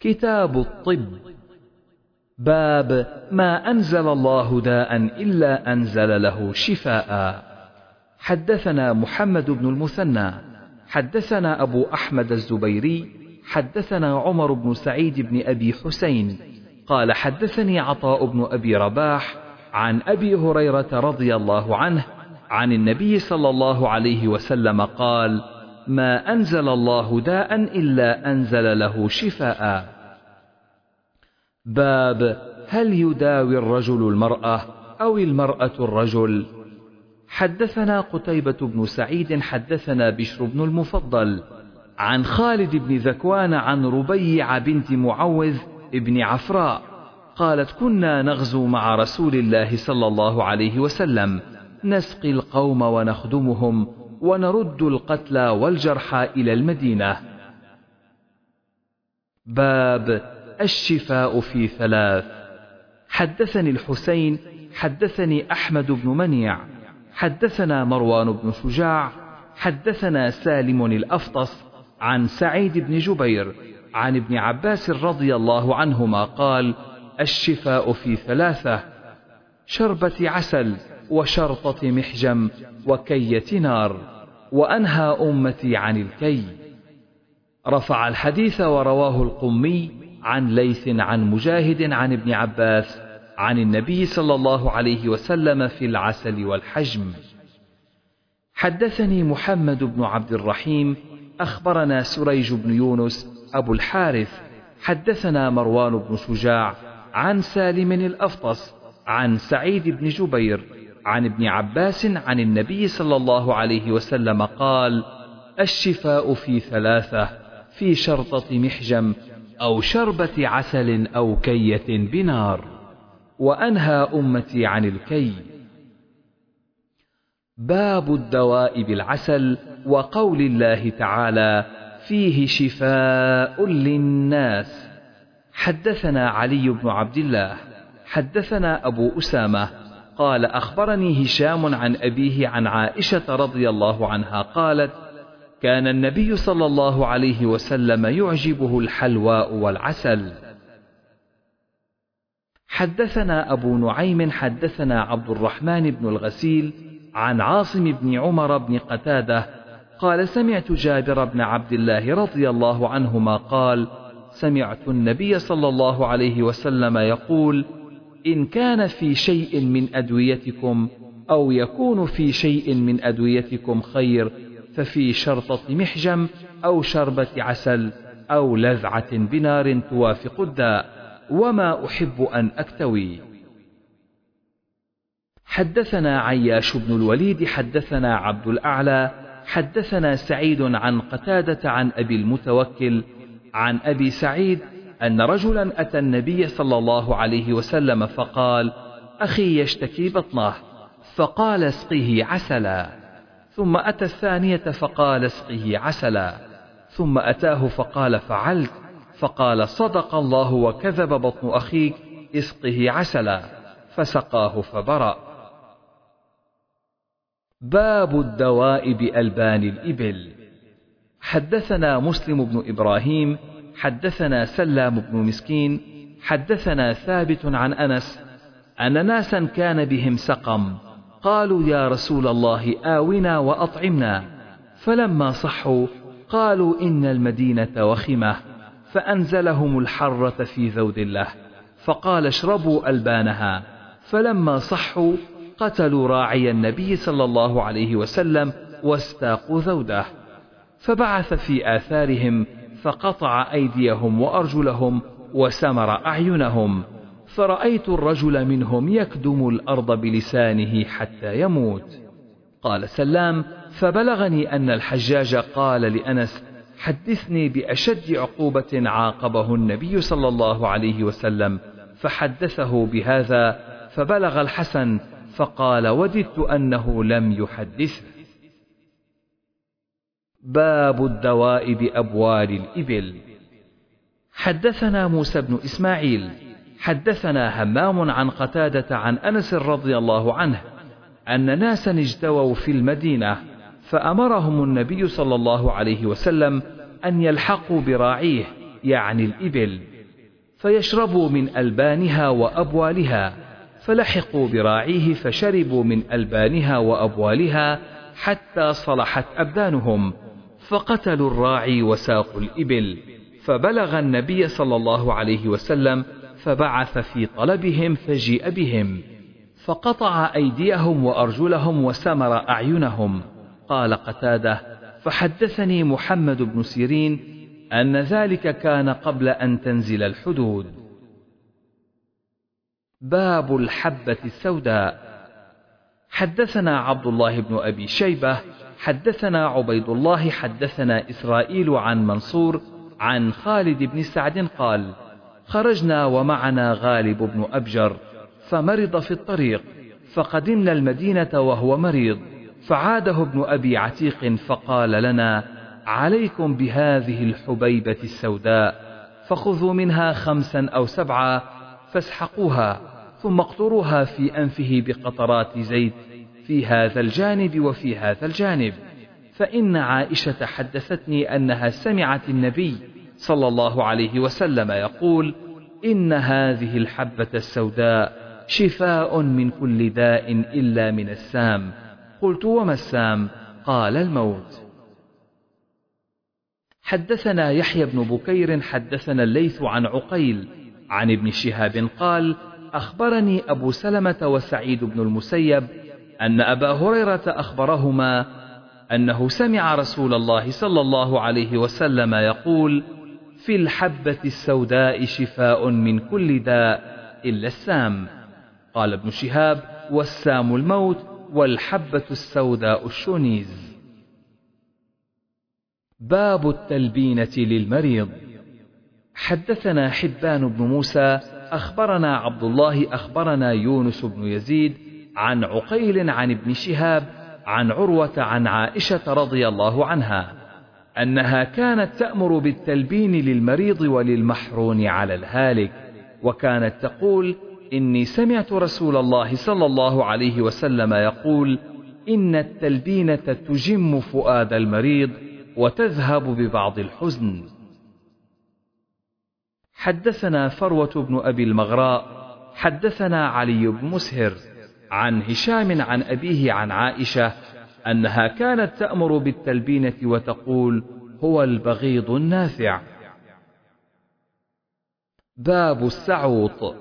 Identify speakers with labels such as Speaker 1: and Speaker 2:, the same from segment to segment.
Speaker 1: كتاب الطب. باب ما أنزل الله داء إلا أنزل له شفاء. حدثنا محمد بن المثنى حدثنا أبو أحمد الزبيري حدثنا عمر بن سعيد بن أبي حسين. قال حدثني عطاء بن أبي رباح عن أبي هريرة رضي الله عنه عن النبي صلى الله عليه وسلم قال ما أنزل الله داء إلا أنزل له شفاء. باب هل يداوي الرجل المرأة أو المرأة الرجل؟ حدثنا قتيبة بن سعيد حدثنا بشر بن المفضل عن خالد بن ذكوان عن ربيع بنت معوذ ابن عفراء قالت كنا نغزو مع رسول الله صلى الله عليه وسلم نسقي القوم ونخدمهم ونرد القتلى والجرحى إلى المدينة. باب الشفاء في ثلاث. حدثني الحسين حدثني أحمد بن منيع حدثنا مروان بن شجاع حدثنا سالم الأفطس عن سعيد بن جبير عن ابن عباس رضي الله عنهما قال الشفاء في ثلاثة. شربة عسل. وشرطة محجم وكية نار وأنهى أمتي عن الكي. رفع الحديث ورواه القمي عن ليث عن مجاهد عن ابن عباس عن النبي صلى الله عليه وسلم في العسل والحجم. حدثني محمد بن عبد الرحيم أخبرنا سريج بن يونس أبو الحارث حدثنا مروان بن شجاع عن سالم الأفطس عن سعيد بن جبير عن ابن عباس عن النبي صلى الله عليه وسلم قال الشفاء في ثلاثة في شرطة محجم أو شربة عسل أو كية بنار. وأنهى أمتي عن الكي. باب الدواء بالعسل وقول الله تعالى فيه شفاء للناس. حدثنا علي بن عبد الله حدثنا أبو أسامة قال أخبرني هشام عن أبيه عن عائشة رضي الله عنها قالت كان النبي صلى الله عليه وسلم يعجبه الحلواء والعسل. حدثنا أبو نعيم حدثنا عبد الرحمن بن الغسيل عن عاصم بن عمر بن قتادة قال سمعت جابر بن عبد الله رضي الله عنهما قال سمعت النبي صلى الله عليه وسلم يقول إن كان في شيء من أدويتكم أو يكون في شيء من أدويتكم خير ففي شرطة محجم أو شربة عسل أو لذعة بنار توافق الداء. وما أحب أن أكتوي. حدثنا عياش بن الوليد حدثنا عبد الأعلى حدثنا سعيد عن قتادة عن أبي المتوكل عن أبي سعيد أن رجلا أتى النبي صلى الله عليه وسلم فقال أخي يشتكي بطنه. فقال اسقه عسلا. ثم أتى الثانية فقال اسقه عسلا. ثم أتاه فقال فعلت. فقال صدق الله وكذب بطن أخيك اسقه عسلا. فسقاه فبرأ. باب الدواء بألبان الإبل. حدثنا مسلم بن إبراهيم حدثنا سلام بن مسكين حدثنا ثابت عن أنس أن ناسا كان بهم سقم قالوا يا رسول الله آونا وأطعمنا فلما صحوا قالوا إن المدينة وخمة فأنزلهم الحرة في ذود الله فقال اشربوا ألبانها فلما صحوا قتلوا راعي النبي صلى الله عليه وسلم واستاقوا ذوده فبعث في آثارهم فقطع أيديهم وأرجلهم وسمر أعينهم فرأيت الرجل منهم يكدم الأرض بلسانه حتى يموت. قال سلام فبلغني أن الحجاج قال لأنس حدثني بأشد عقوبة عاقبه النبي صلى الله عليه وسلم فحدثه بهذا فبلغ الحسن فقال وددت أنه لم يحدثه. باب الدواء بأبوال الإبل. حدثنا موسى بن إسماعيل حدثنا همام عن قتادة عن أنس رضي الله عنه أن ناسا اجتووا في المدينة فأمرهم النبي صلى الله عليه وسلم أن يلحقوا براعيه يعني الإبل. فيشربوا من ألبانها وأبوالها فلحقوا براعيه فشربوا من ألبانها وأبوالها حتى صلحت أبدانهم. فقتلوا الراعي وساقوا الإبل فبلغ النبي صلى الله عليه وسلم فبعث في طلبهم فجيء بهم فقطع أيديهم وأرجلهم وسمر أعينهم. قال قتادة فحدثني محمد بن سيرين أن ذلك كان قبل أن تنزل الحدود. باب الحبة السوداء. حدثنا عبد الله بن أبي شيبة حدثنا عبيد الله حدثنا إسرائيل عن منصور عن خالد بن سعد قال خرجنا ومعنا غالب بن أبجر فمرض في الطريق فقدمنا المدينة وهو مريض فعاده ابن أبي عتيق فقال لنا عليكم بهذه الحبيبة السوداء فخذوا منها خمسا أو سبعا فاسحقوها ثم اقطروها في أنفه بقطرات زيت في هذا الجانب وفي هذا الجانب. فإن عائشة حدثتني أنها سمعت النبي صلى الله عليه وسلم يقول إن هذه الحبة السوداء شفاء من كل داء إلا من السام. قلت وما السام؟ قال الموت. حدثنا يحيى بن بكير حدثنا الليث عن عقيل عن ابن شهاب قال أخبرني أبو سلمة وسعيد بن المسيب أن أبا هريرة أخبرهما أنه سمع رسول الله صلى الله عليه وسلم يقول في الحبة السوداء شفاء من كل داء إلا السام. قال ابن شهاب والسام الموت والحبة السوداء الشونيز باب التلبينة للمريض. حدثنا حبان بن موسى أخبرنا عبد الله أخبرنا يونس بن يزيد عن عقيل عن ابن شهاب عن عروة عن عائشة رضي الله عنها أنها كانت تأمر بالتلبين للمريض وللمحرون على الهالك وكانت تقول إني سمعت رسول الله صلى الله عليه وسلم يقول إن التلبينة تجم فؤاد المريض وتذهب ببعض الحزن. حدثنا فروة بن أبي المغراء حدثنا علي بن مسهر عن هشام عن أبيه عن عائشة أنها كانت تأمر بالتلبينة وتقول هو البغيض النافع. باب السعوط.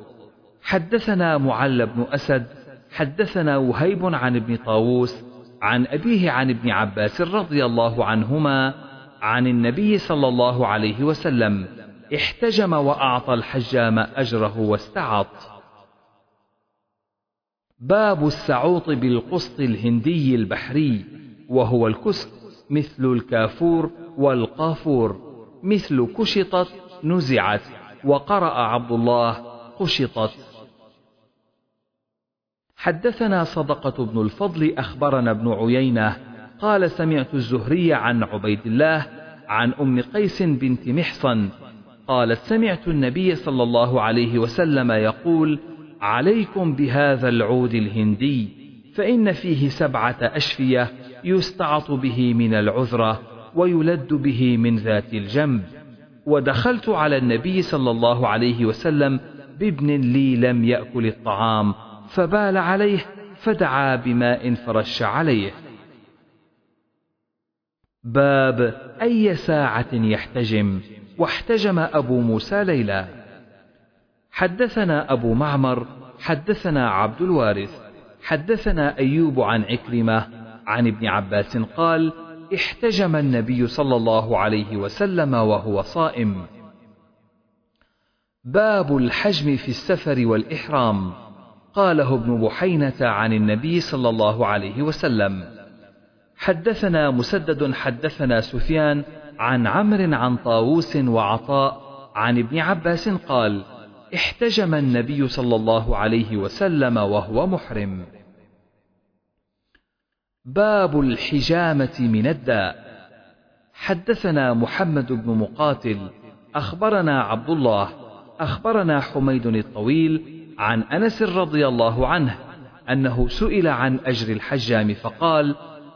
Speaker 1: حدثنا معل بن أسد حدثنا وهيب عن ابن طاووس عن أبيه عن ابن عباس رضي الله عنهما عن النبي صلى الله عليه وسلم احتجم وأعطى الحجام أجره واستعط. باب السعوط بالقسط الهندي البحري وهو الكسك مثل الكافور والقافور مثل كشطت نزعت وقرأ عبد الله قشطت. حدثنا صدقة بن الفضل أخبرنا ابن عيينة قال سمعت الزهري عن عبيد الله عن أم قيس بنت محصن قالت سمعت النبي صلى الله عليه وسلم يقول عليكم بهذا العود الهندي فإن فيه سبعة أشفية يستعط به من العذرة ويلد به من ذات الجنب. ودخلت على النبي صلى الله عليه وسلم بابن لي لم يأكل الطعام فبال عليه فدعا بماء فرش عليه. باب أي ساعة يحتجم؟ واحتجم أبو موسى ليلى حدثنا أبو معمر حدثنا عبد الوارث حدثنا أيوب عن عكرمة عن ابن عباس قال احتجم النبي صلى الله عليه وسلم وهو صائم. باب الحجم في السفر والإحرام. قاله ابن بحينة عن النبي صلى الله عليه وسلم. حدثنا مسدد حدثنا سفيان عن عمرو عن طاووس وعطاء عن ابن عباس قال احتجم النبي صلى الله عليه وسلم وهو محرم. باب الحجامة من الداء. حدثنا محمد بن مقاتل أخبرنا عبد الله أخبرنا حميد الطويل عن أنس رضي الله عنه أنه سئل عن أجر الحجام فقال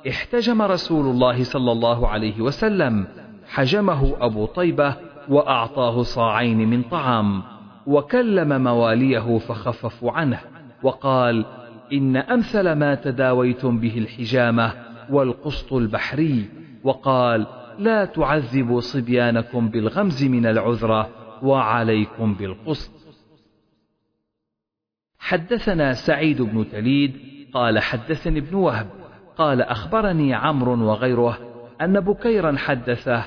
Speaker 1: احتجم رسول الله صلى الله عليه وسلم حجمه أبو طيبة وأعطاه صاعين من طعام. وكلم مواليه فخففوا عنه وقال إن أمثل ما تداويتم به الحجامة والقسط البحري وقال لا تعذبوا صبيانكم بالغمز من العذرة وعليكم بالقسط. حدثنا سعيد بن تليد قال حدثني ابن وهب قال أخبرني عمرو وغيره أن بكيرا حدثه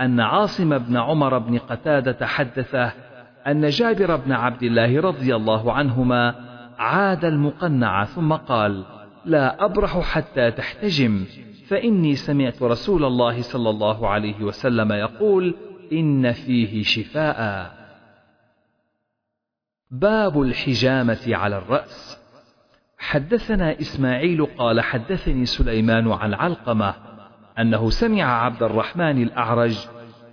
Speaker 1: أن عاصم بن عمر بن قتادة حدثه أن جابر بن عبد الله رضي الله عنهما عاد المقنع ثم قال لا أبرح حتى تحتجم فإني سمعت رسول الله صلى الله عليه وسلم يقول إن فيه شفاء. باب الحجامة على الرأس. حدثنا إسماعيل قال حدثني سليمان عن علقمة أنه سمع عبد الرحمن الأعرج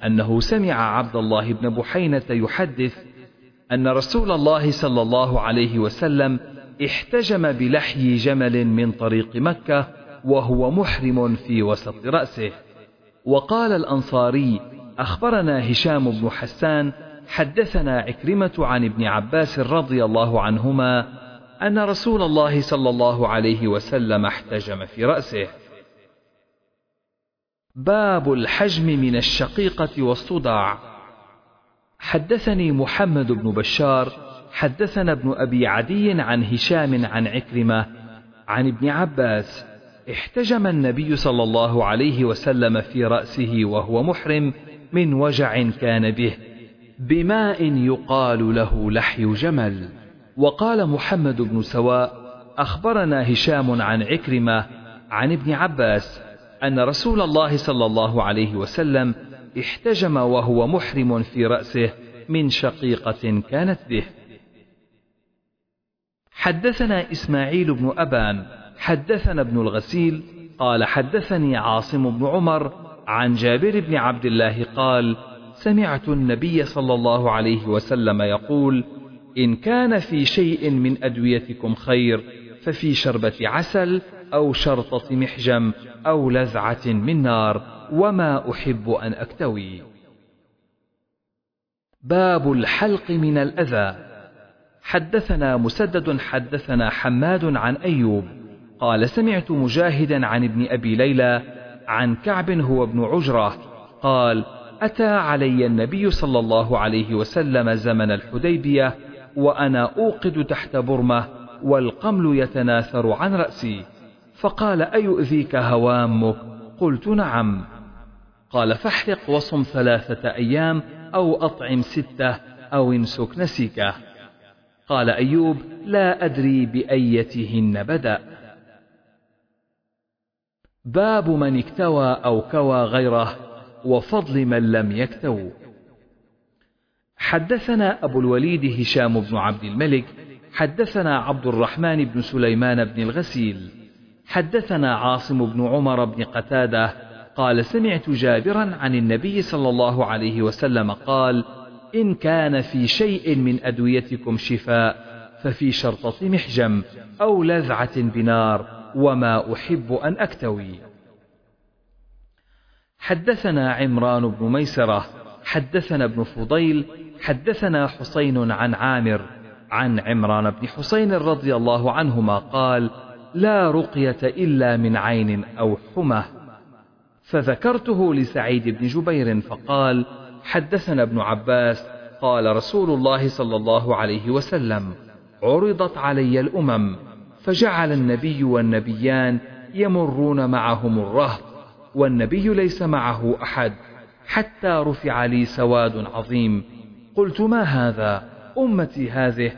Speaker 1: أنه سمع عبد الله بن بحينة يحدث أن رسول الله صلى الله عليه وسلم احتجم بلحي جمل من طريق مكة وهو محرم في وسط رأسه. وقال الأنصاري أخبرنا هشام بن حسان حدثنا عكرمة عن ابن عباس رضي الله عنهما أن رسول الله صلى الله عليه وسلم احتجم في رأسه. باب الحجم من الشقيقة والصداع. حدثني محمد بن بشار حدثنا ابن أبي عدي عن هشام عن عكرمة عن ابن عباس. احتجم النبي صلى الله عليه وسلم في رأسه وهو محرم من وجع كان به بماء يقال له لحي جمل. وقال محمد بن سواء أخبرنا هشام عن عكرمة عن ابن عباس أن رسول الله صلى الله عليه وسلم احتجم وهو محرم في رأسه من شقيقة كانت به. حدثنا إسماعيل بن أبان حدثنا ابن الغسيل قال حدثني عاصم بن عمر عن جابر بن عبد الله قال سمعت النبي صلى الله عليه وسلم يقول إن كان في شيء من أدويتكم خير ففي شربة عسل أو شرطة محجم أو لذعة من نار وما أحب أن أكتوي. باب الحلق من الأذى. حدثنا مسدد حدثنا حماد عن أيوب. قال سمعت مجاهدا عن ابن أبي ليلى عن كعب هو ابن عجرة. قال أتى علي النبي صلى الله عليه وسلم زمن الحديبية وأنا أوقد تحت برمة والقمل يتناثر عن رأسي. فقال أيؤذيك هوامك؟ قلت نعم. قال فاحرق وصم ثلاثة أيام أو أطعم ستة أو انسك نسيكه قال أيوب لا أدري بأيتهن بدأ. باب من اكتوى أو كوى غيره وفضل من لم يكتو. حدثنا أبو الوليد هشام بن عبد الملك حدثنا عبد الرحمن بن سليمان بن الغسيل. حدثنا عاصم بن عمر بن قتادة قال سمعت جابرا عن النبي صلى الله عليه وسلم قال إن كان في شيء من أدويتكم شفاء ففي شرطة محجم أو لذعة بنار وما أحب أن أكتوي. حدثنا عمران بن ميسرة حدثنا ابن فضيل حدثنا حسين عن عامر عن عمران بن حسين رضي الله عنهما قال لا رقية إلا من عين أو حمى. فذكرته لسعيد بن جبير فقال حدثنا ابن عباس قال رسول الله صلى الله عليه وسلم عرضت علي الأمم فجعل النبي والنبيان يمرون معهم الرهط والنبي ليس معه أحد حتى رفع لي سواد عظيم. قلت ما هذا؟ أمتي هذه.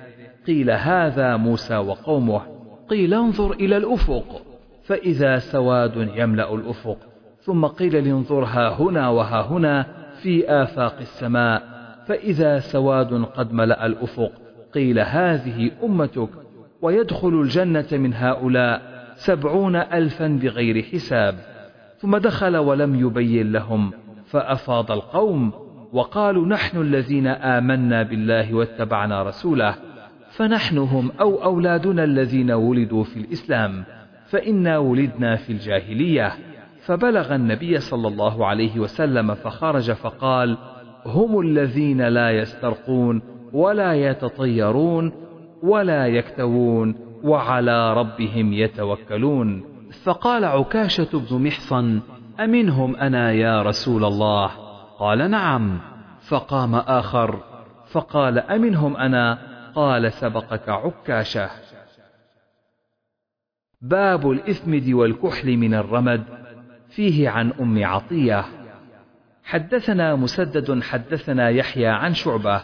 Speaker 1: قيل هذا موسى وقومه. قيل انظر إلى الأفق فإذا سواد يملأ الأفق. ثم قيل لانظر ها هنا وها هنا في آفاق السماء فإذا سواد قد ملأ الأفق. قيل هذه أمتك ويدخل الجنة من هؤلاء سبعون ألفا بغير حساب. ثم دخل ولم يبين لهم فأفاض القوم وقالوا نحن الذين آمنا بالله واتبعنا رسوله. فنحن هم أو أولادنا الذين ولدوا في الإسلام فإنا ولدنا في الجاهلية. فبلغ النبي صلى الله عليه وسلم فخرج فقال هم الذين لا يسترقون ولا يتطيرون ولا يكتوون وعلى ربهم يتوكلون. فقال عكاشة بن محصن أمنهم أنا يا رسول الله؟ قال نعم. فقام آخر فقال أمنهم أنا قال سبقك عكاشة. باب الإثمد والكحل من الرمد فيه عن أم عطية. حدثنا مسدد حدثنا يحيى عن شعبة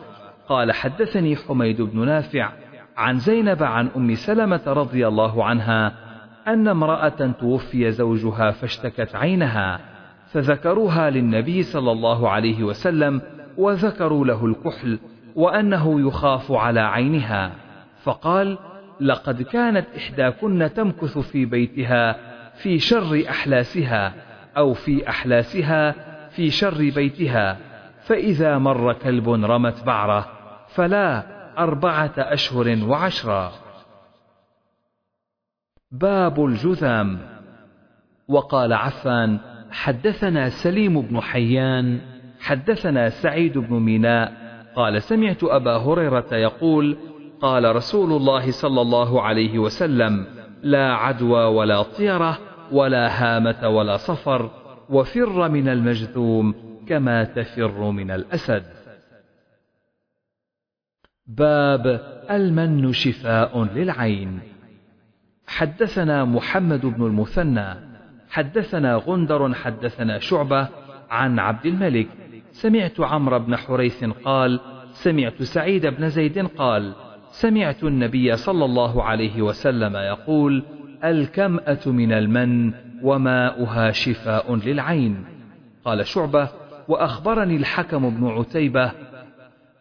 Speaker 1: قال حدثني حميد بن نافع عن زينب عن أم سلمة رضي الله عنها أن امرأة توفي زوجها فاشتكت عينها فذكروها للنبي صلى الله عليه وسلم وذكروا له الكحل وأنه يخاف على عينها. فقال لقد كانت إحداكن تمكث في بيتها في شر أحلاسها أو في أحلاسها في شر بيتها. فإذا مر كلب رمت بعره فلا أربعة أشهر وعشرا باب الجذام. وقال عفان حدثنا سليم بن حيان حدثنا سعيد بن ميناء قال سمعت أبا هريرة يقول قال رسول الله صلى الله عليه وسلم لا عدوى ولا طيرة ولا هامة ولا صفر وفر من المجذوم كما تفر من الأسد. باب المن شفاء للعين. حدثنا محمد بن المثنى حدثنا غندر حدثنا شعبة عن عبد الملك سمعت عمرو بن حريث قال سمعت سعيد بن زيد قال سمعت النبي صلى الله عليه وسلم يقول الكمأة من المن وماؤها شفاء للعين. قال شعبة وأخبرني الحكم بن عتيبة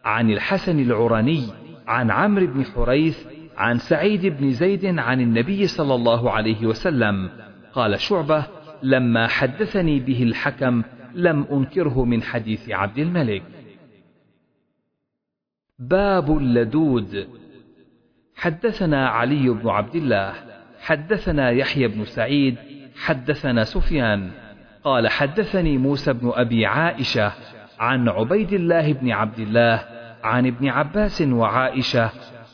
Speaker 1: عن الحسن العراني عن عمرو بن حريث عن سعيد بن زيد عن النبي صلى الله عليه وسلم. قال شعبة لما حدثني به الحكم لم أنكره من حديث عبد الملك. باب اللدود. حدثنا علي بن عبد الله حدثنا يحيى بن سعيد حدثنا سفيان. قال حدثني موسى بن أبي عائشة عن عبيد الله بن عبد الله عن ابن عباس وعائشة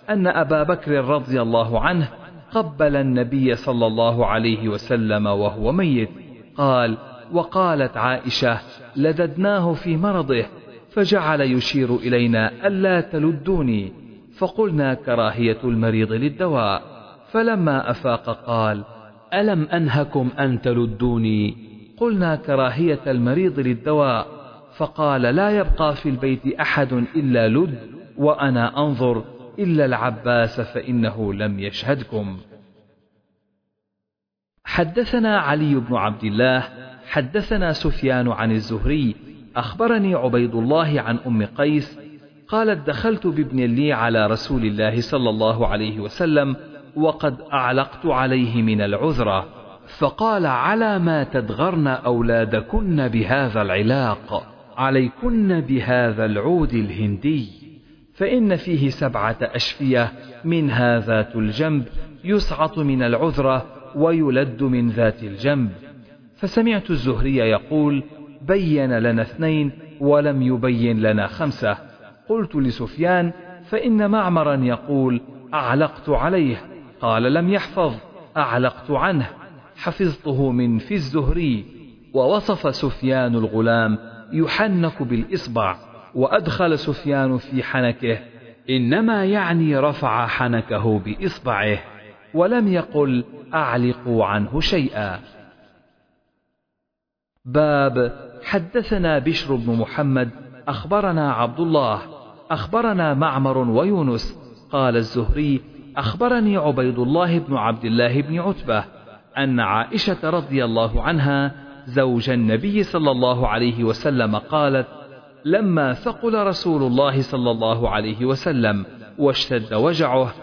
Speaker 1: أن أبا بكر رضي الله عنه قبل النبي صلى الله عليه وسلم وهو ميت. قال وقالت عائشة لددناه في مرضه فجعل يشير إلينا ألا تلدوني. فقلنا كراهية المريض للدواء. فلما أفاق قال ألم أنهكم أن تلدوني؟ قلنا كراهية المريض للدواء. فقال لا يبقى في البيت أحد إلا لد وأنا أنظر إلا العباس فإنه لم يشهدكم. حدثنا علي بن عبد الله حدثنا سفيان عن الزهري أخبرني عبيد الله عن أم قيس قالت دخلت بابن لي على رسول الله صلى الله عليه وسلم وقد أعلقت عليه من العذرة فقال على ما تدغرن أولادكن بهذا العلاق عليكن بهذا العود الهندي فإن فيه سبعة أشفية منها ذات الجنب يسعط من العذرة ويلد من ذات الجنب. فسمعت الزهري يقول بين لنا اثنين ولم يبين لنا خمسة. قلت لسفيان فإن معمرا يقول أعلقت عليه. قال لم يحفظ أعلقت عنه. حفظته من في الزهري. ووصف سفيان الغلام يحنك بالإصبع وأدخل سفيان في حنكه. إنما يعني رفع حنكه بإصبعه ولم يقل أعلقوا عنه شيئا. باب حدثنا بشر بن محمد أخبرنا عبد الله أخبرنا معمر ويونس قال الزهري أخبرني عبيد الله بن عبد الله بن عتبة أن عائشة رضي الله عنها زوج النبي صلى الله عليه وسلم قالت لما ثقل رسول الله صلى الله عليه وسلم واشتد وجعه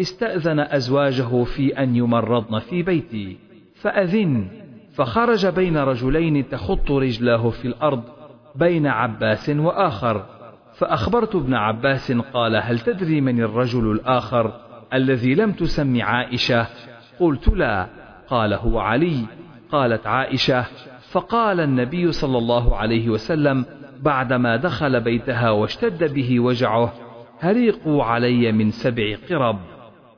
Speaker 1: استأذن أزواجه في أن يمرضن في بيتي فأذن فخرج بين رجلين تخط رجلاه في الأرض بين عباس وآخر. فأخبرت ابن عباس قال هل تدري من الرجل الآخر الذي لم تسم عائشة؟ قلت لا. قال هو علي. قالت عائشة فقال النبي صلى الله عليه وسلم بعدما دخل بيتها واشتد به وجعه هريقوا علي من سبع قرب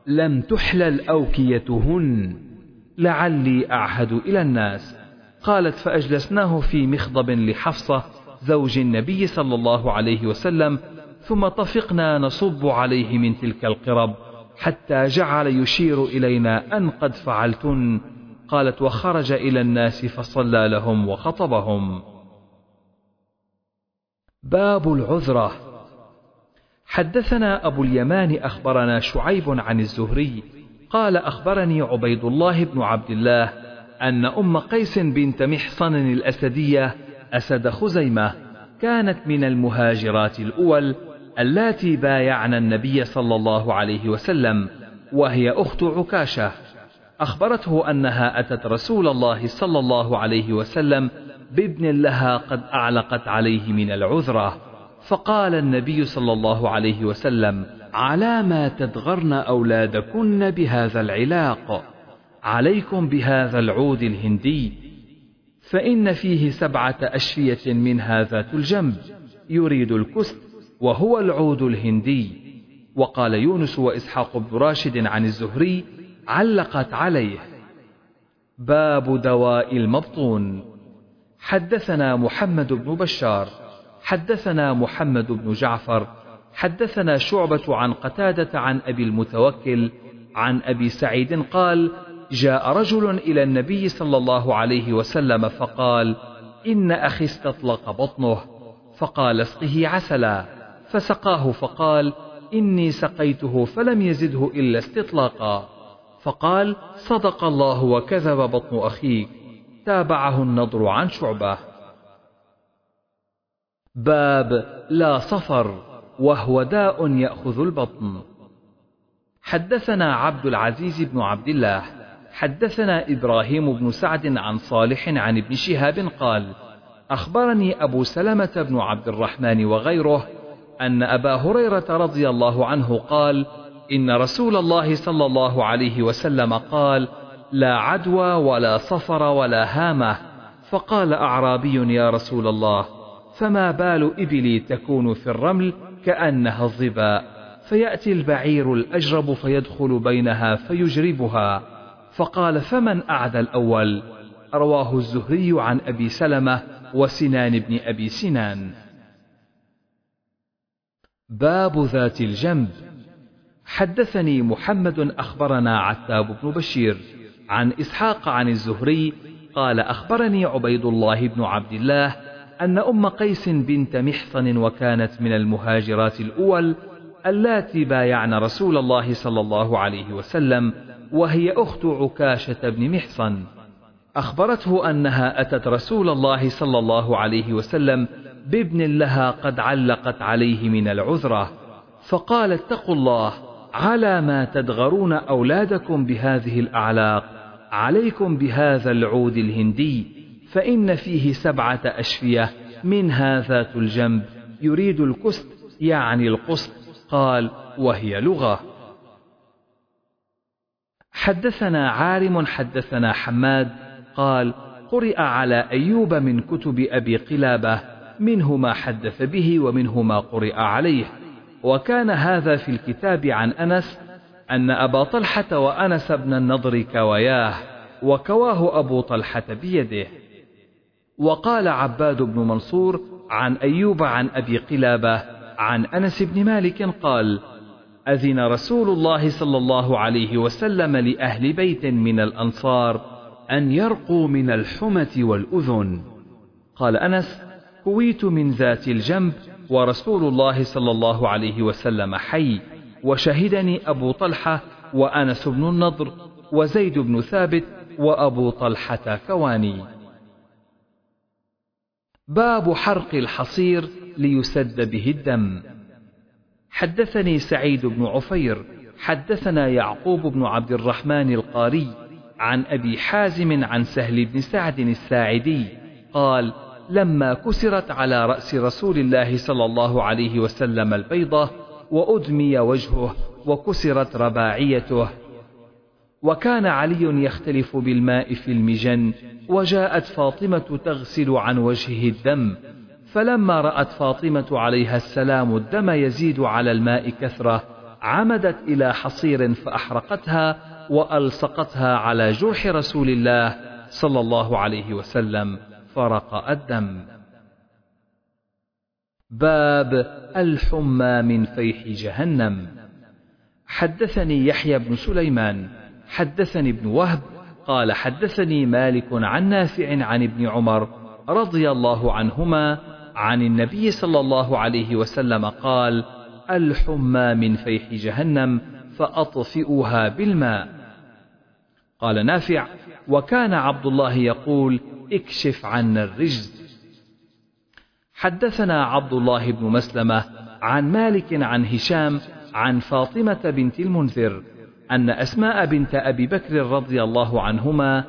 Speaker 1: لم تحلل أوكيتهن. لعلي أعهد إلى الناس. قالت فأجلسناه في مخضب لحفصة زوج النبي صلى الله عليه وسلم ثم طفقنا نصب عليه من تلك القرب حتى جعل يشير إلينا أن قد فعلتن. قالت وخرج إلى الناس فصلى لهم وخطبهم. باب العذرة. حدثنا أبو اليمان أخبرنا شعيب عن الزهري قال أخبرني عبيد الله بن عبد الله أن أم قيس بنت محصن الأسدية أسد خزيمة كانت من المهاجرات الأول اللاتي بايعن النبي صلى الله عليه وسلم وهي أخت عكاشة. أخبرته أنها أتت رسول الله صلى الله عليه وسلم بابن لها قد أعلقت عليه من العذرة فقال النبي صلى الله عليه وسلم على ما تدغرن أولادكن بهذا العلاق. عليكم بهذا العود الهندي. فإن فيه سبعة أشفية منها ذات الجنب يريد الكست وهو العود الهندي. وقال يونس وإسحاق بن راشد عن الزهري علقت عليه. باب دواء المبطون. حدثنا محمد بن بشار حدثنا محمد بن جعفر حدثنا شعبة عن قتادة عن أبي المتوكل عن أبي سعيد قال جاء رجل إلى النبي صلى الله عليه وسلم فقال إن أخي استطلق بطنه. فقال اسقه عسلا. فسقاه فقال إني سقيته فلم يزده إلا استطلاقا. فقال صدق الله وكذب بطن أخيك. تابعه النضر عن شعبة. باب لا صفر وهو داء يأخذ البطن. حدثنا عبد العزيز بن عبد الله حدثنا إبراهيم بن سعد عن صالح عن ابن شهاب قال أخبرني أبو سلمة بن عبد الرحمن وغيره أن أبا هريرة رضي الله عنه قال إن رسول الله صلى الله عليه وسلم قال لا عدوى ولا صفر ولا هامة. فقال أعرابي يا رسول الله فما بال إبلي تكون في الرمل؟ كأنها الظباء فيأتي البعير الأجرب فيدخل بينها فيجربها. فقال فمن أعدى الأول؟ رواه الزهري عن أبي سلمة وسنان بن أبي سنان. باب ذات الجنب. حدثني محمد أخبرنا عتاب بن بشير عن إسحاق عن الزهري قال أخبرني عبيد الله بن عبد الله أن أم قيس بنت محصن وكانت من المهاجرات الأول اللاتي بايعن رسول الله صلى الله عليه وسلم وهي أخت عكاشة بن محصن. أخبرته أنها أتت رسول الله صلى الله عليه وسلم بابن لها قد علقت عليه من العذرة فقال اتقوا الله على ما تدغرون أولادكم بهذه الأعلاق عليكم بهذا العود الهندي. فإن فيه سبعة أشفية منها ذات الجنب يريد الكست يعني القسط قال وهي لغة. حدثنا عارم حدثنا حماد قال قرئ على أيوب من كتب أبي قلابة منه ما حدث به ومنه ما قرئ عليه. وكان هذا في الكتاب عن أنس أن أبا طلحة وأنس بن النضر كوياه وكواه أبو طلحة بيده. وقال عباد بن منصور عن أيوب عن أبي قلابة عن أنس بن مالك قال أذن رسول الله صلى الله عليه وسلم لأهل بيت من الأنصار أن يرقوا من الحمة والأذن. قال أنس كويت من ذات الجنب ورسول الله صلى الله عليه وسلم حي وشهدني أبو طلحة وأنس بن النضر وزيد بن ثابت وأبو طلحة كواني. باب حرق الحصير ليسد به الدم. حدثني سعيد بن عفير حدثنا يعقوب بن عبد الرحمن القاري عن أبي حازم عن سهل بن سعد الساعدي قال لما كسرت على رأس رسول الله صلى الله عليه وسلم البيضة وأدمي وجهه وكسرت رباعيته. وكان علي يختلف بالماء في المجن وجاءت فاطمة تغسل عن وجهه الدم فلما رأت فاطمة عليها السلام الدم يزيد على الماء كثرة عمدت إلى حصير فأحرقتها وألصقتها على جرح رسول الله صلى الله عليه وسلم فرق الدم. باب الحمى من فيح جهنم. حدثني يحيى بن سليمان حدثني ابن وهب قال حدثني مالك عن نافع عن ابن عمر رضي الله عنهما عن النبي صلى الله عليه وسلم قال الحمى من فيح جهنم فأطفئوها بالماء. قال نافع وكان عبد الله يقول اكشف عنا الرجز. حدثنا عبد الله بن مسلمة عن مالك عن هشام عن فاطمة بنت المنذر أن أسماء بنت أبي بكر رضي الله عنهما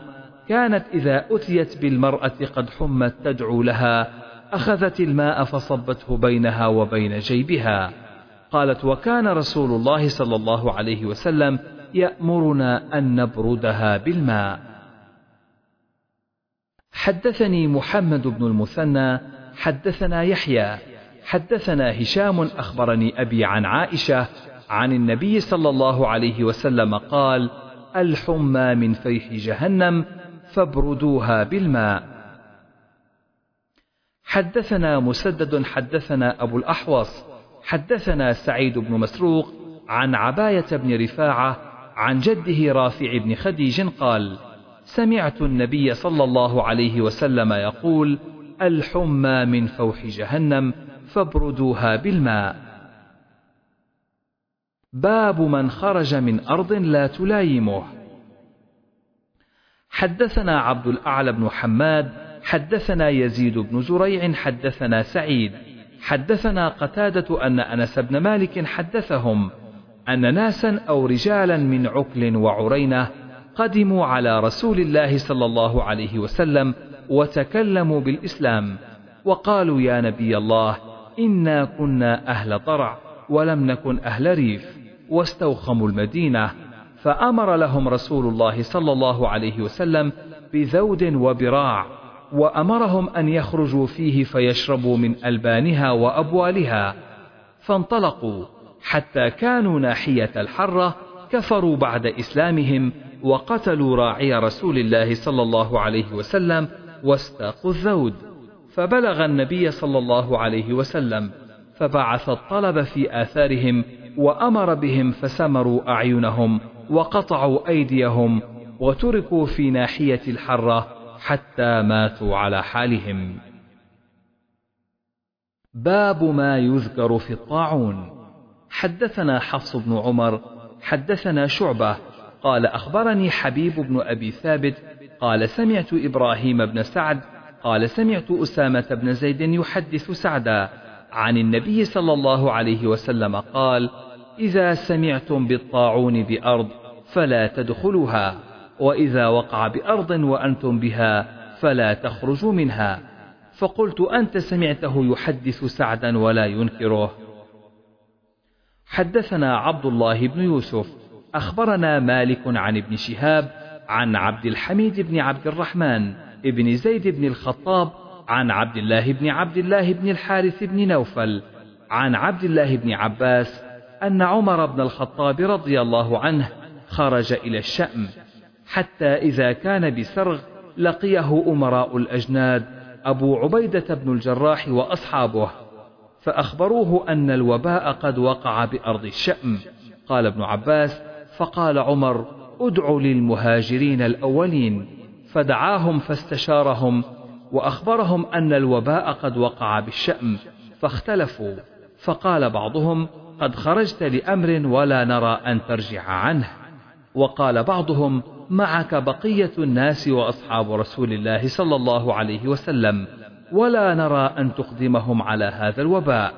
Speaker 1: كانت إذا أتيت بالمرأة قد حمت تدعو لها أخذت الماء فصبته بينها وبين جيبها. قالت وكان رسول الله صلى الله عليه وسلم يأمرنا أن نبردها بالماء. حدثني محمد بن المثنى حدثنا يحيى حدثنا هشام أخبرني أبي عن عائشة عن النبي صلى الله عليه وسلم قال الحمى من فيح جهنم فابردوها بالماء. حدثنا مسدد حدثنا أبو الأحوص حدثنا سعيد بن مسروق عن عباية بن رفاعة عن جده رافع بن خديج قال سمعت النبي صلى الله عليه وسلم يقول الحمى من فوح جهنم فابردوها بالماء. باب من خرج من أرض لا تلايمه حدثنا عبد الأعلى بن حماد حدثنا يزيد بن زريع حدثنا سعيد. حدثنا قتادة أن أنس بن مالك حدثهم أن ناسا أو رجالا من عكل وعرينة قدموا على رسول الله صلى الله عليه وسلم وتكلموا بالإسلام وقالوا يا نبي الله إنا كنا أهل طرع ولم نكن أهل ريف. واستوخموا المدينة فأمر لهم رسول الله صلى الله عليه وسلم بذود وبراع وأمرهم أن يخرجوا فيه فيشربوا من ألبانها وأبوالها فانطلقوا. حتى كانوا ناحية الحرة كفروا بعد إسلامهم وقتلوا راعي رسول الله صلى الله عليه وسلم واستاقوا الذود. فبلغ النبي صلى الله عليه وسلم فبعث الطلب في آثارهم وأمر بهم فسمروا أعينهم وقطعوا أيديهم وتركوا في ناحية الحرة حتى ماتوا على حالهم. باب ما يذكر في الطاعون. حدثنا حفص بن عمر حدثنا شعبة قال أخبرني حبيب بن أبي ثابت قال سمعت إبراهيم بن سعد قال سمعت أسامة بن زيد يحدث سعدا عن النبي صلى الله عليه وسلم قال إذا سمعتم بالطاعون بأرض فلا تدخلوها وإذا وقع بأرض وأنتم بها فلا تخرجوا منها. فقلت أنت سمعته يحدث سعدا ولا ينكره. حدثنا عبد الله بن يوسف أخبرنا مالك عن ابن شهاب عن عبد الحميد بن عبد الرحمن ابن زيد بن الخطاب عن عبد الله بن عبد الله بن الحارث بن نوفل عن عبد الله بن عباس أن عمر بن الخطاب رضي الله عنه خرج إلى الشأم حتى إذا كان بسرغ لقيه أمراء الأجناد أبو عبيدة بن الجراح وأصحابه فأخبروه أن الوباء قد وقع بأرض الشأم. قال ابن عباس فقال عمر ادع للمهاجرين الأولين. فدعاهم فاستشارهم وأخبرهم أن الوباء قد وقع بالشأم فاختلفوا. فقال بعضهم قد خرجت لأمر ولا نرى أن ترجع عنه. وقال بعضهم معك بقية الناس وأصحاب رسول الله صلى الله عليه وسلم ولا نرى أن تقدمهم على هذا الوباء.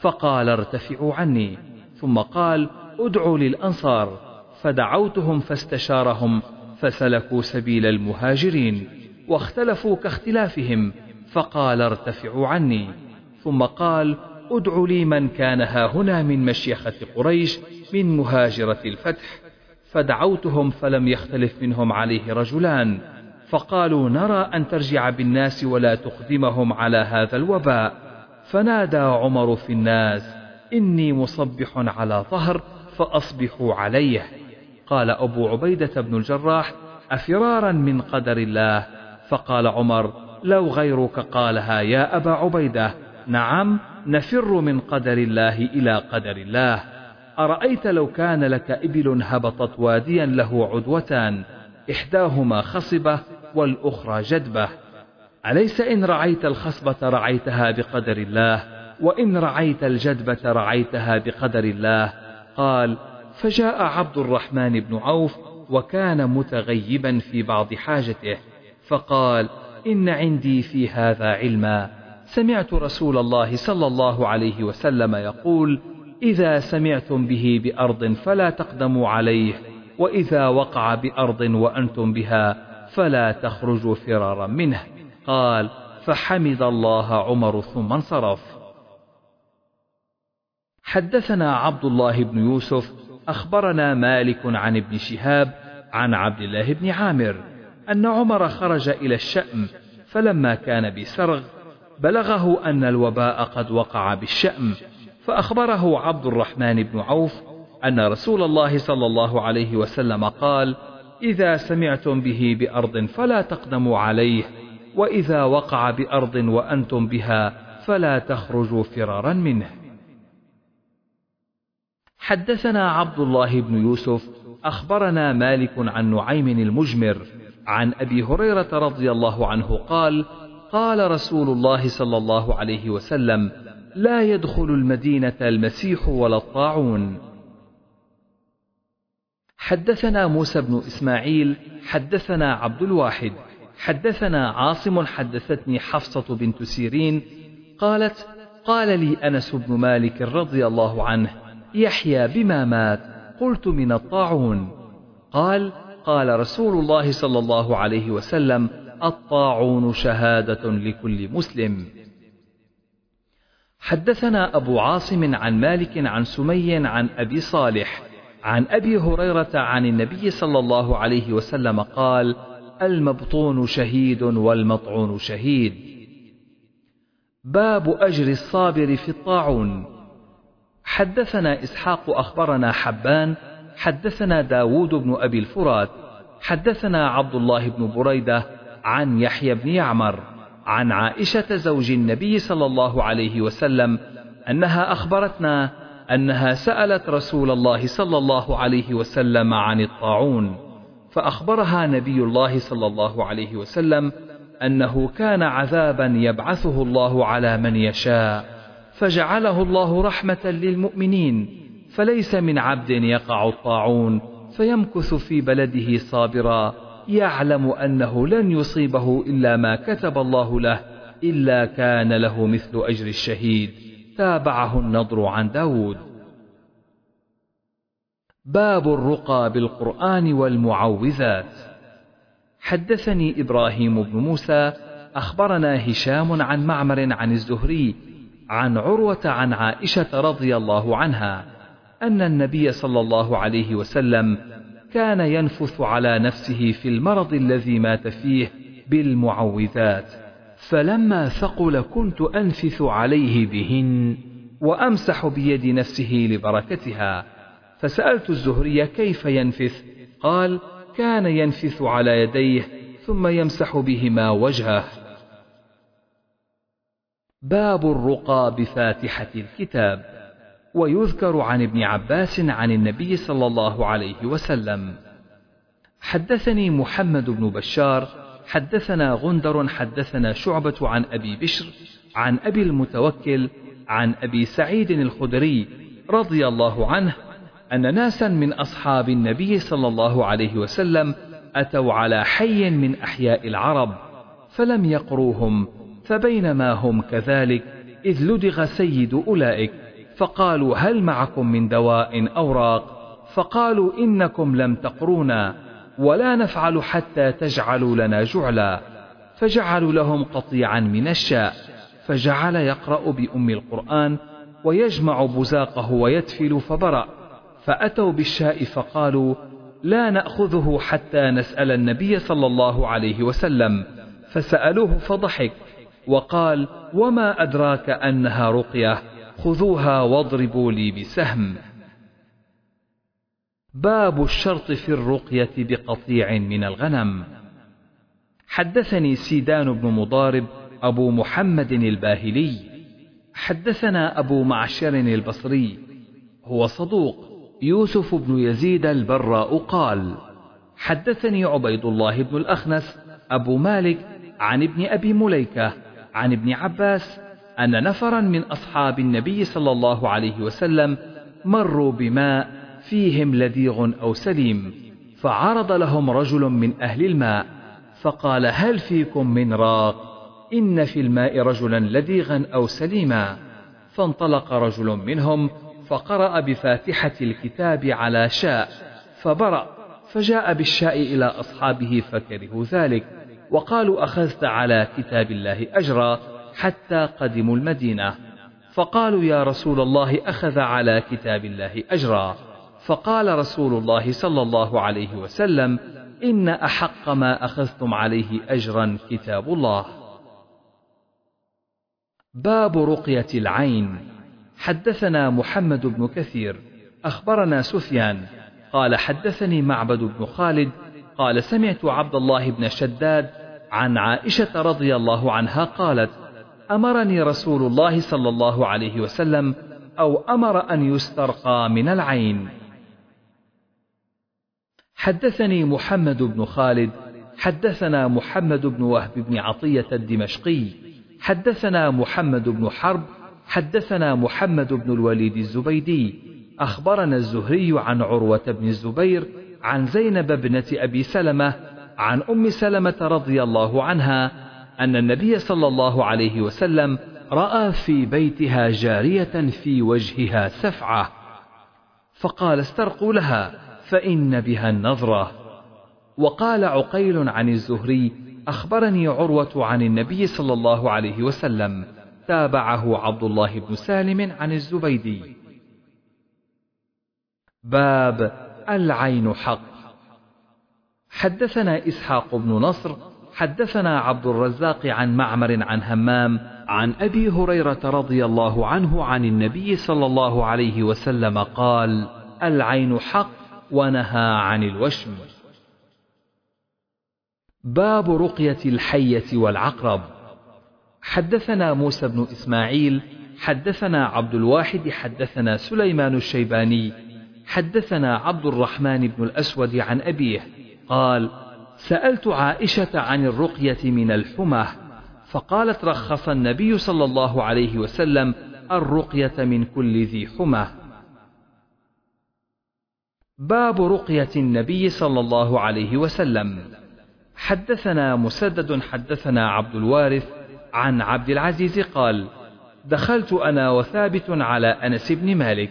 Speaker 1: فقال ارتفعوا عني. ثم قال ادعوا للأنصار. فدعوتهم فاستشارهم فسلكوا سبيل المهاجرين. واختلفوا كاختلافهم فقال ارتفعوا عني. ثم قال ادع لي من كان هاهنا من مشيخة قريش من مهاجرة الفتح. فدعوتهم فلم يختلف منهم عليه رجلان. فقالوا نرى أن ترجع بالناس ولا تقدمهم على هذا الوباء. فنادى عمر في الناس إني مصبح على ظهر فأصبحوا عليه. قال أبو عبيدة بن الجراح أفرارا من قدر الله فقال عمر لو غيرك قالها يا أبا عبيدة. نعم نفر من قدر الله إلى قدر الله. أرأيت لو كان لك إبل هبطت واديا له عدوتان. إحداهما خصبة والأخرى جدبة. أليس إن رعيت الخصبة رعيتها بقدر الله؟ وإن رعيت الجدبة رعيتها بقدر الله. قال فجاء عبد الرحمن بن عوف وكان متغيبا في بعض حاجته. فقال إن عندي في هذا علما. سمعت رسول الله صلى الله عليه وسلم يقول إذا سمعتم به بأرض فلا تقدموا عليه وإذا وقع بأرض وأنتم بها فلا تخرجوا فرارا منه. قال فحمد الله عمر ثم انصرف. حدثنا عبد الله بن يوسف أخبرنا مالك عن ابن شهاب عن عبد الله بن عامر. أن عمر خرج إلى الشأم فلما كان بسرغ بلغه أن الوباء قد وقع بالشأم فأخبره عبد الرحمن بن عوف أن رسول الله صلى الله عليه وسلم قال إذا سمعتم به بأرض فلا تقدموا عليه وإذا وقع بأرض وأنتم بها فلا تخرجوا فرارا منه. حدثنا عبد الله بن يوسف أخبرنا مالك عن نعيم المجمر عن أبي هريرة رضي الله عنه قال قال رسول الله صلى الله عليه وسلم لا يدخل المدينة المسيح ولا الطاعون. حدثنا موسى بن إسماعيل حدثنا عبد الواحد حدثنا عاصم حدثتني حفصة بنت سيرين قالت قال لي أنس بن مالك رضي الله عنه يحيى بما مات قلت من الطاعون. قال قال رسول الله صلى الله عليه وسلم الطاعون شهادة لكل مسلم. حدثنا أبو عاصم عن مالك عن سمي عن أبي صالح عن أبي هريرة عن النبي صلى الله عليه وسلم قال المبطون شهيد والمطعون شهيد. باب أجر الصابر في الطاعون. حدثنا إسحاق أخبرنا حبان حدثنا داود بن أبي الفرات حدثنا عبد الله بن بريدة عن يحيى بن يعمر عن عائشة زوج النبي صلى الله عليه وسلم أنها أخبرتنا أنها سألت رسول الله صلى الله عليه وسلم عن الطاعون فأخبرها نبي الله صلى الله عليه وسلم أنه كان عذابا يبعثه الله على من يشاء فجعله الله رحمة للمؤمنين فليس من عبد يقع الطاعون فيمكث في بلده صابرا يعلم أنه لن يصيبه إلا ما كتب الله له إلا كان له مثل أجر الشهيد. تابعه النضر عن داود. باب الرقى بالقرآن والمعوذات. حدثني إبراهيم بن موسى أخبرنا هشام عن معمر عن الزهري عن عروة عن عائشة رضي الله عنها. أن النبي صلى الله عليه وسلم كان ينفث على نفسه في المرض الذي مات فيه بالمعوذات فلما ثقل كنت أنفث عليه بهن وأمسح بيد نفسه لبركتها. فسألت الزهري كيف ينفث؟ قال كان ينفث على يديه ثم يمسح بهما وجهه. باب الرقى بفاتحة الكتاب. ويذكر عن ابن عباس عن النبي صلى الله عليه وسلم. حدثني محمد بن بشار حدثنا غندر حدثنا شعبة عن أبي بشر عن أبي المتوكل عن أبي سعيد الخدري رضي الله عنه أن ناسا من أصحاب النبي صلى الله عليه وسلم أتوا على حي من أحياء العرب فلم يقروهم فبينما هم كذلك إذ لدغ سيد أولئك. فقالوا هل معكم من دواء أوراق؟ فقالوا إنكم لم تقرونا ولا نفعل حتى تجعلوا لنا جعلا. فجعلوا لهم قطيعا من الشاء. فجعل يقرأ بأم القرآن ويجمع بزاقه ويتفل فبرأ. فأتوا بالشاء فقالوا لا نأخذه حتى نسأل النبي صلى الله عليه وسلم. فسألوه فضحك وقال وما أدراك أنها رقية؟ خذوها واضربوا لي بسهم. باب الشرط في الرقية بقطيع من الغنم. حدثني سيدان بن مضارب أبو محمد الباهلي. حدثنا أبو معشر البصري. هو صدوق. يوسف بن يزيد البراء قال حدثني عبيد الله بن الأخنس أبو مالك عن ابن أبي مليكة عن ابن عباس أن نفرا من أصحاب النبي صلى الله عليه وسلم مروا بماء فيهم لذيغ أو سليم فعرض لهم رجل من أهل الماء فقال هل فيكم من راق؟ إن في الماء رجلا لذيغا أو سليما. فانطلق رجل منهم فقرأ بفاتحة الكتاب على شاء فبرأ فجاء بالشاء إلى أصحابه فكرهوا ذلك وقالوا أخذت على كتاب الله أجرا حتى قدموا المدينة. فقالوا يا رسول الله أخذ على كتاب الله أجرا. فقال رسول الله صلى الله عليه وسلم إن أحق ما أخذتم عليه أجرا كتاب الله. باب رقية العين. حدثنا محمد بن كثير أخبرنا سفيان قال حدثني معبد بن خالد قال سمعت عبد الله بن شداد عن عائشة رضي الله عنها قالت أمرني رسول الله صلى الله عليه وسلم أو أمر أن يسترقى من العين. حدثني محمد بن خالد حدثنا محمد بن وهب بن عطية الدمشقي حدثنا محمد بن حرب حدثنا محمد بن الوليد الزبيدي. أخبرنا الزهري عن عروة بن الزبير عن زينب ابنة أبي سلمة عن أم سلمة رضي الله عنها أن النبي صلى الله عليه وسلم رأى في بيتها جارية في وجهها سفعة فقال استرقوا لها فإن بها النظرة. وقال عقيل عن الزهري أخبرني عروة عن النبي صلى الله عليه وسلم تابعه عبد الله بن سالم عن الزبيدي. باب العين حق. حدثنا إسحاق بن نصر حدثنا عبد الرزاق عن معمر عن همام عن أبي هريرة رضي الله عنه عن النبي صلى الله عليه وسلم قال العين حق ونهى عن الوشم. باب رقية الحية والعقرب. حدثنا موسى بن إسماعيل حدثنا عبد الواحد حدثنا سليمان الشيباني حدثنا عبد الرحمن بن الأسود عن أبيه قال سألت عائشة عن الرقية من الحمى فقالت رخص النبي صلى الله عليه وسلم الرقية من كل ذي حمى. باب رقية النبي صلى الله عليه وسلم. حدثنا مسدد حدثنا عبد الوارث عن عبد العزيز قال دخلت أنا وثابت على أنس بن مالك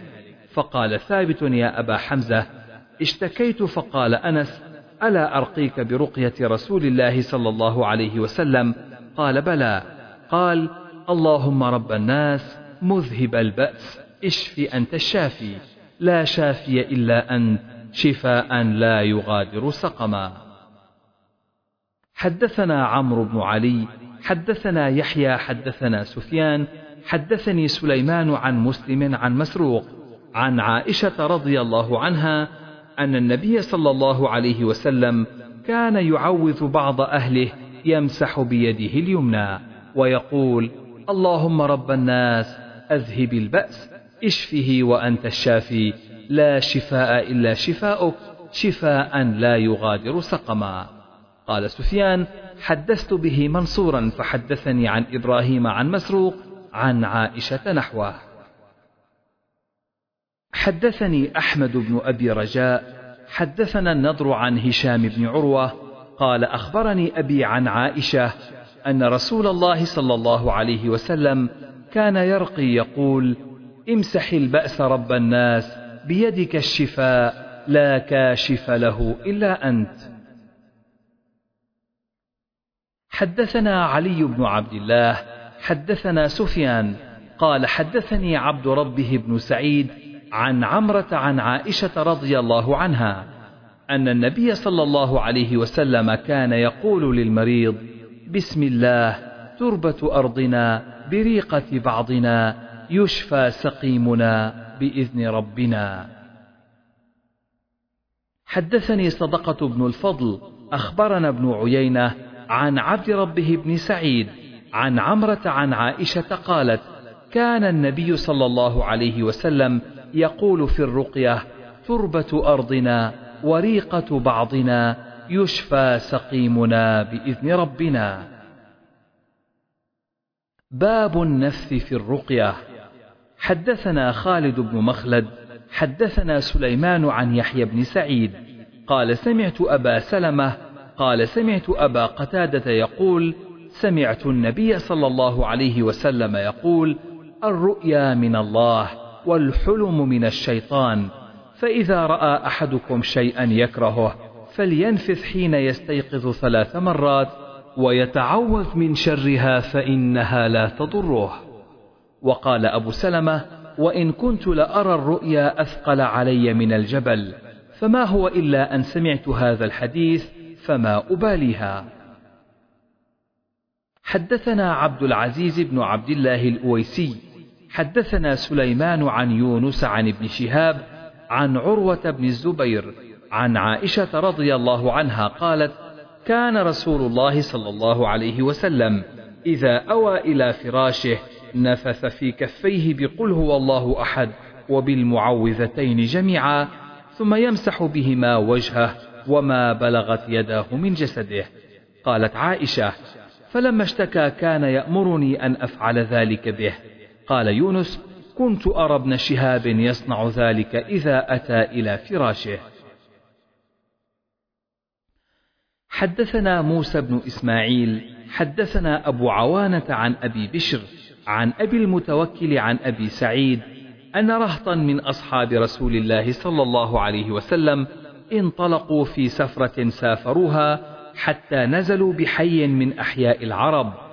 Speaker 1: فقال ثابت يا أبا حمزة اشتكيت فقال أنس ألا أرقيك برقية رسول الله صلى الله عليه وسلم؟ قال بلى. قال اللهم رب الناس مذهب البأس اشف أنت الشافي. لا شافي إلا أنت شفاء لا يغادر سقما. حدثنا عمرو بن علي حدثنا يحيى حدثنا سفيان حدثني سليمان عن مسلم عن مسروق عن عائشة رضي الله عنها أن النبي صلى الله عليه وسلم كان يعوذ بعض أهله يمسح بيده اليمنى ويقول اللهم رب الناس أذهب البأس اشفه وأنت الشافي لا شفاء إلا شفاؤك شفاء لا يغادر سقما. قال سفيان حدثت به منصورا فحدثني عن إبراهيم عن مسروق عن عائشة نحوه. حدثني أحمد بن أبي رجاء حدثنا النضر عن هشام بن عروة قال أخبرني أبي عن عائشة أن رسول الله صلى الله عليه وسلم كان يرقي يقول امسح البأس رب الناس بيدك الشفاء لا كاشف له إلا أنت. حدثنا علي بن عبد الله حدثنا سفيان قال حدثني عبد ربه بن سعيد عن عمرة عن عائشة رضي الله عنها أن النبي صلى الله عليه وسلم كان يقول للمريض بسم الله تربة أرضنا بريقة بعضنا يشفى سقيمنا بإذن ربنا. حدثني صدقة بن الفضل أخبرنا ابن عيينة عن عبد ربه بن سعيد عن عمرة عن عائشة قالت كان النبي صلى الله عليه وسلم يقول في الرقية تربة أرضنا وريقة بعضنا يشفى سقيمنا بإذن ربنا. باب النفث في الرقية. حدثنا خالد بن مخلد حدثنا سليمان عن يحيى بن سعيد قال سمعت أبا سلمة قال سمعت أبا قتادة يقول سمعت النبي صلى الله عليه وسلم يقول الرؤيا من الله والحلم من الشيطان فإذا رأى أحدكم شيئا يكرهه فلينفث حين يستيقظ ثلاث مرات ويتعوذ من شرها فإنها لا تضره. وقال أبو سلمة وإن كنت لأرى الرؤيا أثقل علي من الجبل فما هو إلا أن سمعت هذا الحديث فما أباليها. حدثنا عبد العزيز بن عبد الله الأويسي حدثنا سليمان عن يونس عن ابن شهاب عن عروة بن الزبير عن عائشة رضي الله عنها قالت كان رسول الله صلى الله عليه وسلم إذا أوى إلى فراشه نفث في كفيه بقل هو الله أحد وبالمعوذتين جميعا ثم يمسح بهما وجهه وما بلغت يداه من جسده. قالت عائشة فلما اشتكى كان يأمرني أن أفعل ذلك به. قال يونس كنت أرى ابن شهاب يصنع ذلك إذا أتى إلى فراشه. حدثنا موسى بن إسماعيل حدثنا أبو عوانة عن أبي بشر عن أبي المتوكل عن أبي سعيد أن رهطا من أصحاب رسول الله صلى الله عليه وسلم انطلقوا في سفرة سافروها حتى نزلوا بحي من أحياء العرب.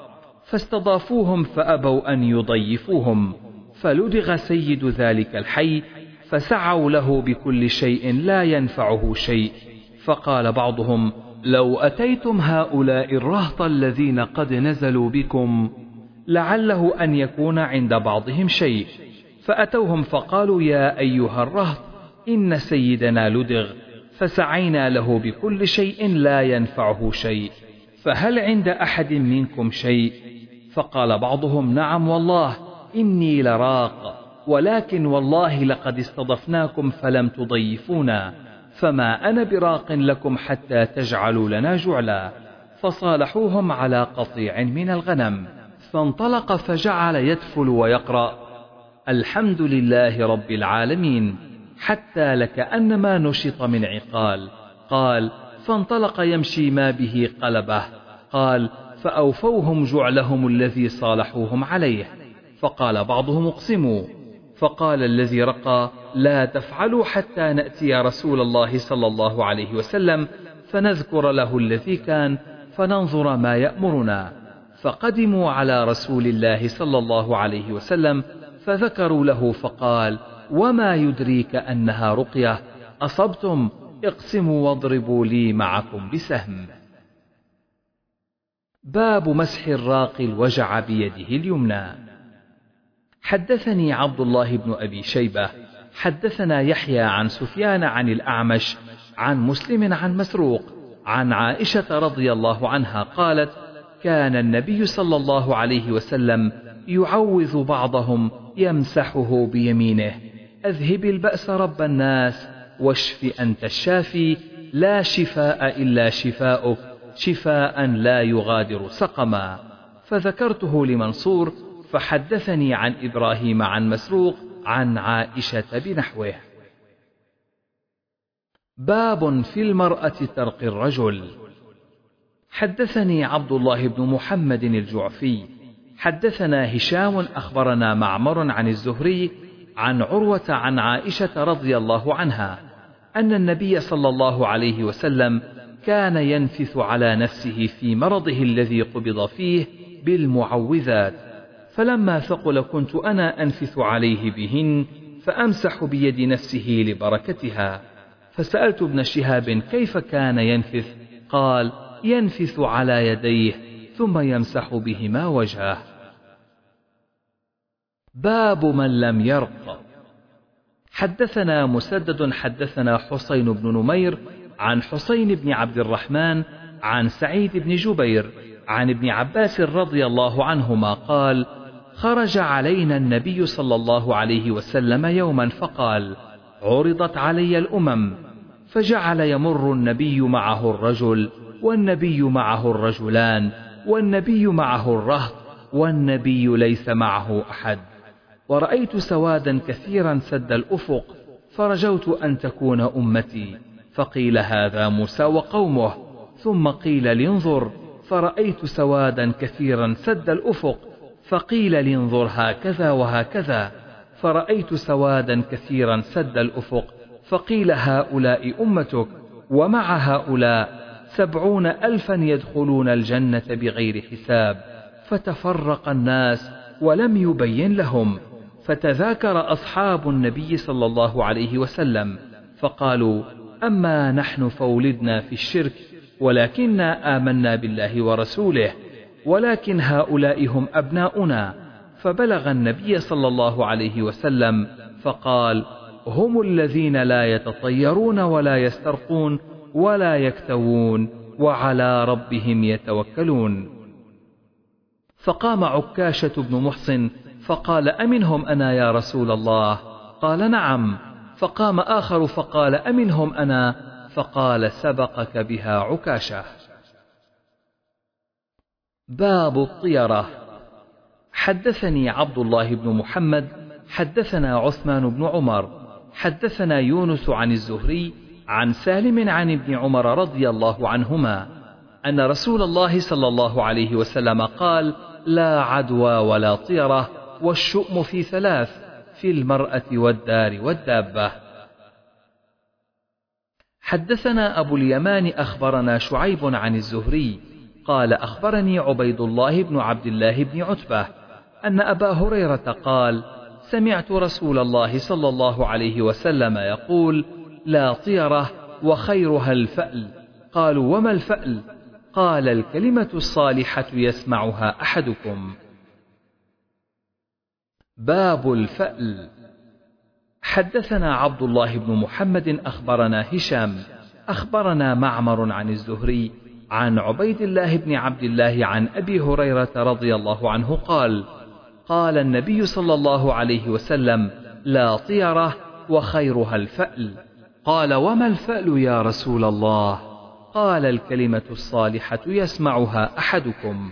Speaker 1: فاستضافوهم فأبوا أن يضيفوهم. فلدغ سيد ذلك الحي فسعوا له بكل شيء لا ينفعه شيء. فقال بعضهم لو أتيتم هؤلاء الرهط الذين قد نزلوا بكم لعله أن يكون عند بعضهم شيء. فأتوهم فقالوا يا أيها الرهط إن سيدنا لدغ فسعينا له بكل شيء لا ينفعه شيء. فهل عند أحد منكم شيء؟ فقال بعضهم نعم والله إني لراق ولكن والله لقد استضفناكم فلم تضيفونا فما أنا براق لكم حتى تجعلوا لنا جعلا. فصالحوهم على قطيع من الغنم فانطلق فجعل يدفل ويقرأ الحمد لله رب العالمين حتى لكأنما نشط من عقال قال فانطلق يمشي ما به قلبه قال فأوفوهم جعلهم الذي صالحوهم عليه. فقال بعضهم اقسموا. فقال الذي رقى لا تفعلوا حتى نأتي رسول الله صلى الله عليه وسلم فنذكر له الذي كان فننظر ما يأمرنا. فقدموا على رسول الله صلى الله عليه وسلم فذكروا له فقال وما يدريك أنها رقية؟ أصبتم؟ اقسموا واضربوا لي معكم بسهم. باب مسح الراقي الوجع بيده اليمنى. حدثني عبد الله بن أبي شيبة حدثنا يحيى عن سفيان عن الأعمش عن مسلم عن مسروق عن عائشة رضي الله عنها قالت كان النبي صلى الله عليه وسلم يعوذ بعضهم يمسحه بيمينه. أذهب البأس رب الناس واشف أنت الشافي لا شفاء إلا شفاؤك. شفاء لا يغادر سقما. فذكرته لمنصور فحدثني عن إبراهيم عن مسروق عن عائشة بنحوه. باب في المرأة ترقي الرجل. حدثني عبد الله بن محمد الجعفي. حدثنا هشام أخبرنا معمر عن الزهري عن عروة عن عائشة رضي الله عنها أن النبي صلى الله عليه وسلم كان ينفث على نفسه في مرضه الذي قبض فيه بالمعوذات. فلما ثقل كنت أنا أنفث عليه بهن فأمسح بيد نفسه لبركتها. فسألت ابن شهاب كيف كان ينفث؟ قال ينفث على يديه ثم يمسح بهما وجهه. باب من لم يرق حدثنا مسدد حدثنا حسين بن نمير عن حسين بن عبد الرحمن عن سعيد بن جبير عن ابن عباس رضي الله عنهما قال خرج علينا النبي صلى الله عليه وسلم يوما فقال عرضت علي الأمم فجعل يمر النبي معه الرجل والنبي معه الرجلان والنبي معه الرهط والنبي ليس معه أحد ورأيت سوادا كثيرا سد الأفق فرجوت أن تكون أمتي. فقيل هذا موسى وقومه. ثم قيل لانظر فرأيت سوادا كثيرا سد الأفق. فقيل لانظر هكذا وهكذا. فرأيت سوادا كثيرا سد الأفق. فقيل هؤلاء أمتك. ومع هؤلاء سبعون ألفا يدخلون الجنة بغير حساب. فتفرق الناس ولم يبين لهم. فتذاكر أصحاب النبي صلى الله عليه وسلم. فقالوا أما نحن فولدنا في الشرك ولكننا آمنا بالله ورسوله ولكن هؤلاء هم أبناؤنا. فبلغ النبي صلى الله عليه وسلم فقال هم الذين لا يتطيرون ولا يسترقون ولا يكتوون وعلى ربهم يتوكلون. فقام عكاشة بن محصن فقال أمنهم أنا يا رسول الله؟ قال نعم. فقام آخر فقال أمنهم أنا؟ فقال سبقك بها عكاشة. باب الطيرة. حدثني عبد الله بن محمد حدثنا عثمان بن عمر حدثنا يونس عن الزهري عن سالم عن ابن عمر رضي الله عنهما أن رسول الله صلى الله عليه وسلم قال لا عدوى ولا طيرة والشؤم في ثلاث. في المرأة والدار والدابة. حدثنا أبو اليمان أخبرنا شعيب عن الزهري قال أخبرني عبيد الله بن عبد الله بن عتبة أن أبا هريرة قال سمعت رسول الله صلى الله عليه وسلم يقول لا طيرة وخيرها الفأل. قالوا وما الفأل؟ قال الكلمة الصالحة يسمعها أحدكم. باب الفأل. حدثنا عبد الله بن محمد أخبرنا هشام أخبرنا معمر عن الزهري عن عبيد الله بن عبد الله عن أبي هريرة رضي الله عنه قال قال النبي صلى الله عليه وسلم لا طيرة وخيرها الفأل. قال وما الفأل يا رسول الله؟ قال الكلمة الصالحة يسمعها أحدكم.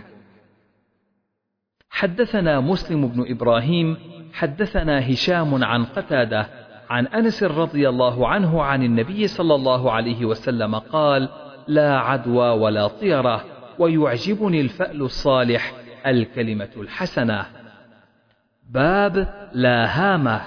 Speaker 1: حدثنا مسلم بن إبراهيم حدثنا هشام عن قتادة عن أنس رضي الله عنه عن النبي صلى الله عليه وسلم قال لا عدوى ولا طيرة ويعجبني الفأل الصالح الكلمة الحسنة. باب لا هامة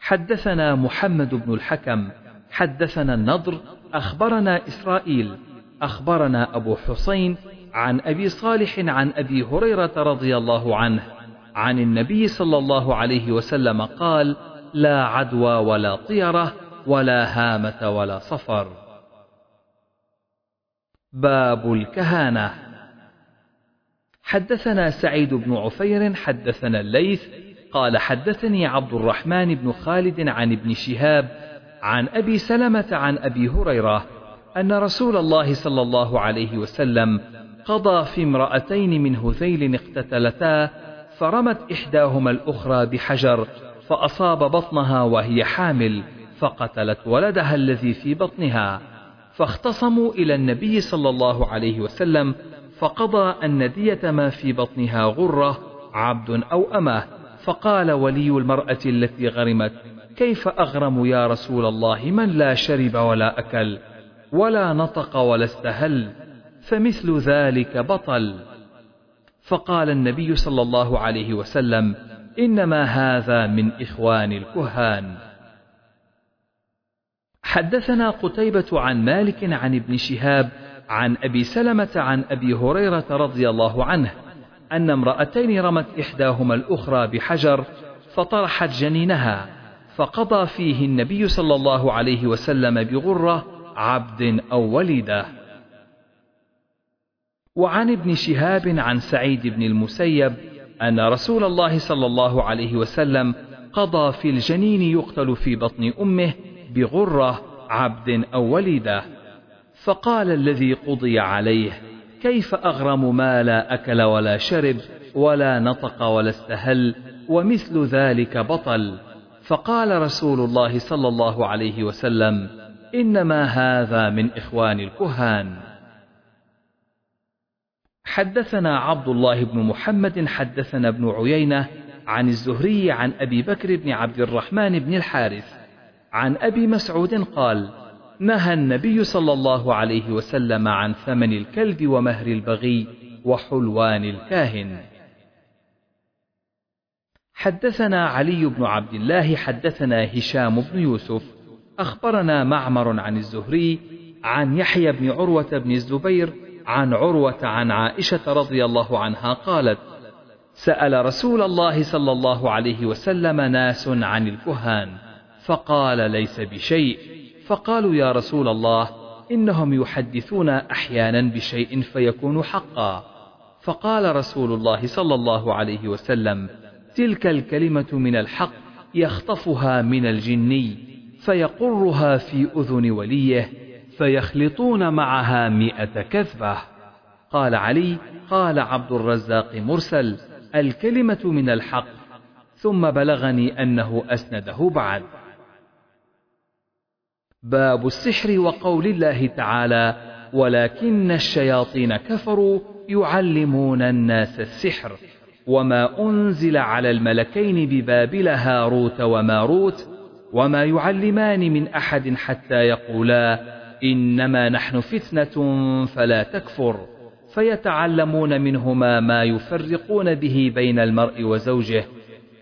Speaker 1: حدثنا محمد بن الحكم حدثنا النضر أخبرنا إسرائيل أخبرنا أبو حسين عن أبي صالح عن أبي هريرة رضي الله عنه عن النبي صلى الله عليه وسلم قال لا عدوى ولا طيرة ولا هامة ولا صفر. باب الكهانة. حدثنا سعيد بن عفير حدثنا الليث قال حدثني عبد الرحمن بن خالد عن ابن شهاب عن أبي سلمة عن أبي هريرة أن رسول الله صلى الله عليه وسلم قضى في امرأتين من هذيل اقتتلتا فرمت إحداهما الأخرى بحجر فأصاب بطنها وهي حامل فقتلت ولدها الذي في بطنها. فاختصموا إلى النبي صلى الله عليه وسلم فقضى أن دية ما في بطنها غرة عبد أو أمة. فقال ولي المرأة التي غرمت كيف أغرم يا رسول الله من لا شرب ولا أكل؟ ولا نطق ولا استهل. فمثل ذلك بطل. فقال النبي صلى الله عليه وسلم إنما هذا من إخوان الكهان. حدثنا قتيبة عن مالك عن ابن شهاب عن أبي سلمة عن أبي هريرة رضي الله عنه أن امرأتين رمت إحداهما الأخرى بحجر فطرحت جنينها فقضى فيه النبي صلى الله عليه وسلم بغرة عبد أو وليدة. وعن ابن شهاب عن سعيد بن المسيب أن رسول الله صلى الله عليه وسلم قضى في الجنين يقتل في بطن أمه بغرة عبد أو وليدة. فقال الذي قضي عليه كيف أغرم ما لا أكل ولا شرب ولا نطق ولا استهل ومثل ذلك بطل؟ فقال رسول الله صلى الله عليه وسلم إنما هذا من إخوان الكهان. حدثنا عبد الله بن محمد حدثنا ابن عيينة عن الزهري عن أبي بكر بن عبد الرحمن بن الحارث عن أبي مسعود قال نهى النبي صلى الله عليه وسلم عن ثمن الكلب ومهر البغي وحلوان الكاهن. حدثنا علي بن عبد الله حدثنا هشام بن يوسف أخبرنا معمر عن الزهري عن يحيى بن عروة بن الزبير عن عروة عن عائشة رضي الله عنها قالت سأل رسول الله صلى الله عليه وسلم ناس عن الكهان فقال ليس بشيء. فقالوا يا رسول الله إنهم يحدثون أحيانا بشيء فيكون حقا. فقال رسول الله صلى الله عليه وسلم تلك الكلمة من الحق يخطفها من الجني فيقرها في أذن وليه فيخلطون معها مئة كذبة. قال علي قال عبد الرزاق مرسل الكلمة من الحق. ثم بلغني أنه أسنده بعد. باب السحر وقول الله تعالى ولكن الشياطين كفروا يعلمون الناس السحر وما أنزل على الملكين ببابل هاروت وماروت وما يعلمان من أحد حتى يقولا إنما نحن فتنة فلا تكفر. فيتعلمون منهما ما يفرقون به بين المرء وزوجه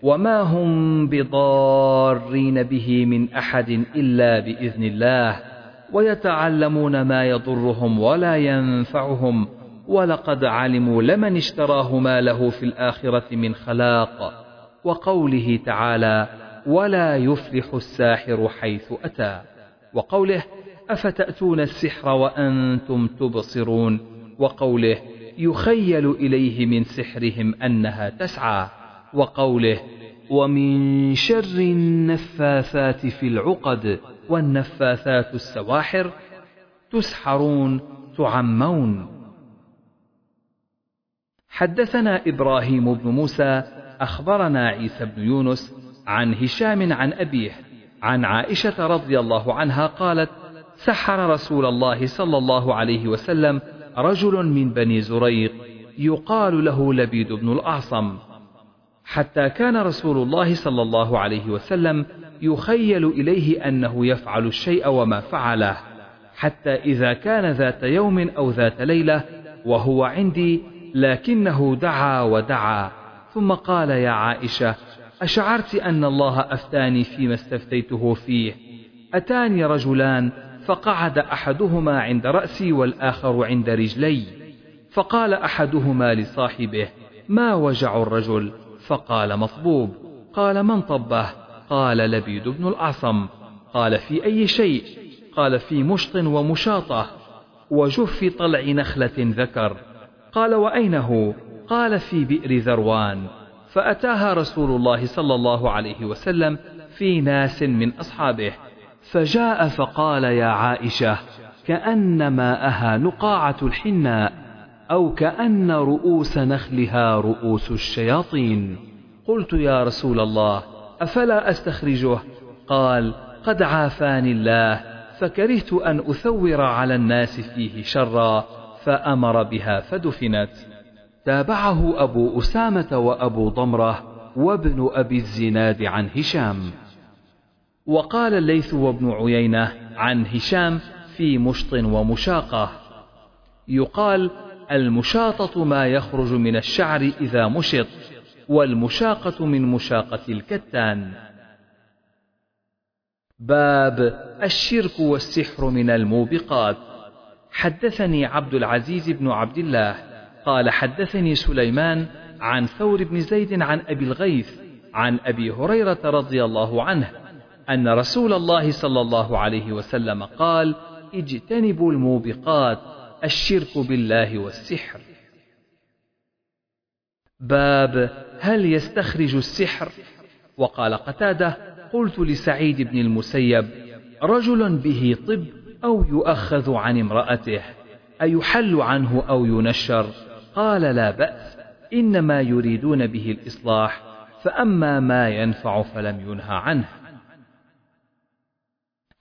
Speaker 1: وما هم بضارين به من أحد إلا بإذن الله. ويتعلمون ما يضرهم ولا ينفعهم. ولقد علموا لمن اشتراه ما له في الآخرة من خلاق. وقوله تعالى ولا يفلح الساحر حيث أتى وقوله أفتأتون السحر وأنتم تبصرون؟ وقوله يخيل إليه من سحرهم أنها تسعى. وقوله ومن شر النفاثات في العقد والنفاثات السواحر تسحرون تعمون. حدثنا إبراهيم بن موسى أخبرنا عيسى بن يونس عن هشام عن أبيه عن عائشة رضي الله عنها قالت سحر رسول الله صلى الله عليه وسلم رجل من بني زريق يقال له لبيد بن الأعصم. حتى كان رسول الله صلى الله عليه وسلم يخيل إليه أنه يفعل الشيء وما فعله حتى إذا كان ذات يوم أو ذات ليلة وهو عندي لكنه دعا ودعا. ثم قال يا عائشة أشعرت أن الله أفتاني فيما استفتيته فيه. أتاني رجلان فقعد أحدهما عند رأسي والآخر عند رجلي. فقال أحدهما لصاحبه ما وجع الرجل؟ فقال مطبوب قال من طبه؟ قال لبيد بن الأعصم قال في أي شيء؟ قال في مشط ومشاطة. وجف طلع نخلة ذكر. قال وأين هو قال في بئر ذروان. فأتاها رسول الله صلى الله عليه وسلم في ناس من أصحابه. فجاء فقال يا عائشة كأن ماءها نقاعة الحناء أو كأن رؤوس نخلها رؤوس الشياطين. قلت يا رسول الله أفلا أستخرجه؟ قال قد عافاني الله فكرهت أن أثور على الناس فيه شرا فأمر بها فدفنت. تابعه أبو أسامة وأبو ضمرة وابن أبي الزناد عن هشام. وقال الليث وابن عيينة عن هشام في مشط ومشاقة. يقال المشاطة ما يخرج من الشعر إذا مشط والمشاقة من مشاقة الكتان. باب الشرك والسحر من الموبقات. حدثني عبد العزيز بن عبد الله قال حدثني سليمان عن ثور بن زيد عن أبي الغيث عن أبي هريرة رضي الله عنه أن رسول الله صلى الله عليه وسلم قال اجتنبوا الموبقات الشرك بالله والسحر. باب هل يستخرج السحر؟ وقال قتادة قلت لسعيد بن المسيب رجل به طب أو يؤخذ عن امرأته أيحل عنه أو ينشر؟ قال لا بأس إنما يريدون به الإصلاح فأما ما ينفع فلم ينهى عنه.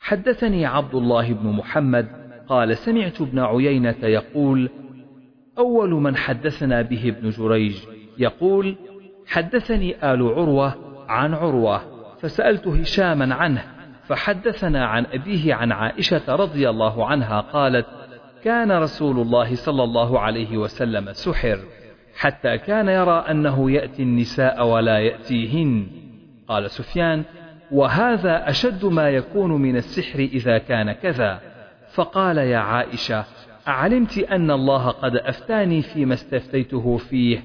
Speaker 1: حدثني عبد الله بن محمد قال سمعت ابن عيينة يقول أول من حدثنا به ابن جريج يقول حدثني آل عروة عن عروة فسألت هشاما عنه فحدثنا عن أبيه عن عائشة رضي الله عنها قالت كان رسول الله صلى الله عليه وسلم سحر حتى كان يرى أنه يأتي النساء ولا يأتيهن. قال سفيان وهذا أشد ما يكون من السحر إذا كان كذا. فقال يا عائشة أعلمت أن الله قد أفتاني فيما استفتيته فيه.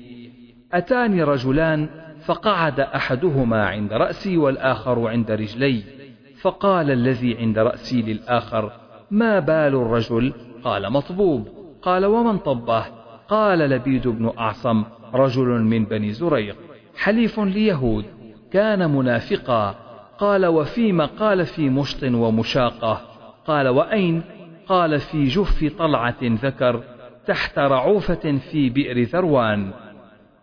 Speaker 1: أتاني رجلان فقعد أحدهما عند رأسي والآخر عند رجلي. فقال الذي عند رأسي للآخر ما بال الرجل؟ قال مطبوب. قال ومن طبه؟ قال لبيد بن أعصم رجل من بني زريق حليف ليهود كان منافقا. قال وفيما قال في مشط ومشاقة قال وأين؟ قال في جف طلعة ذكر تحت رعوفة في بئر ذروان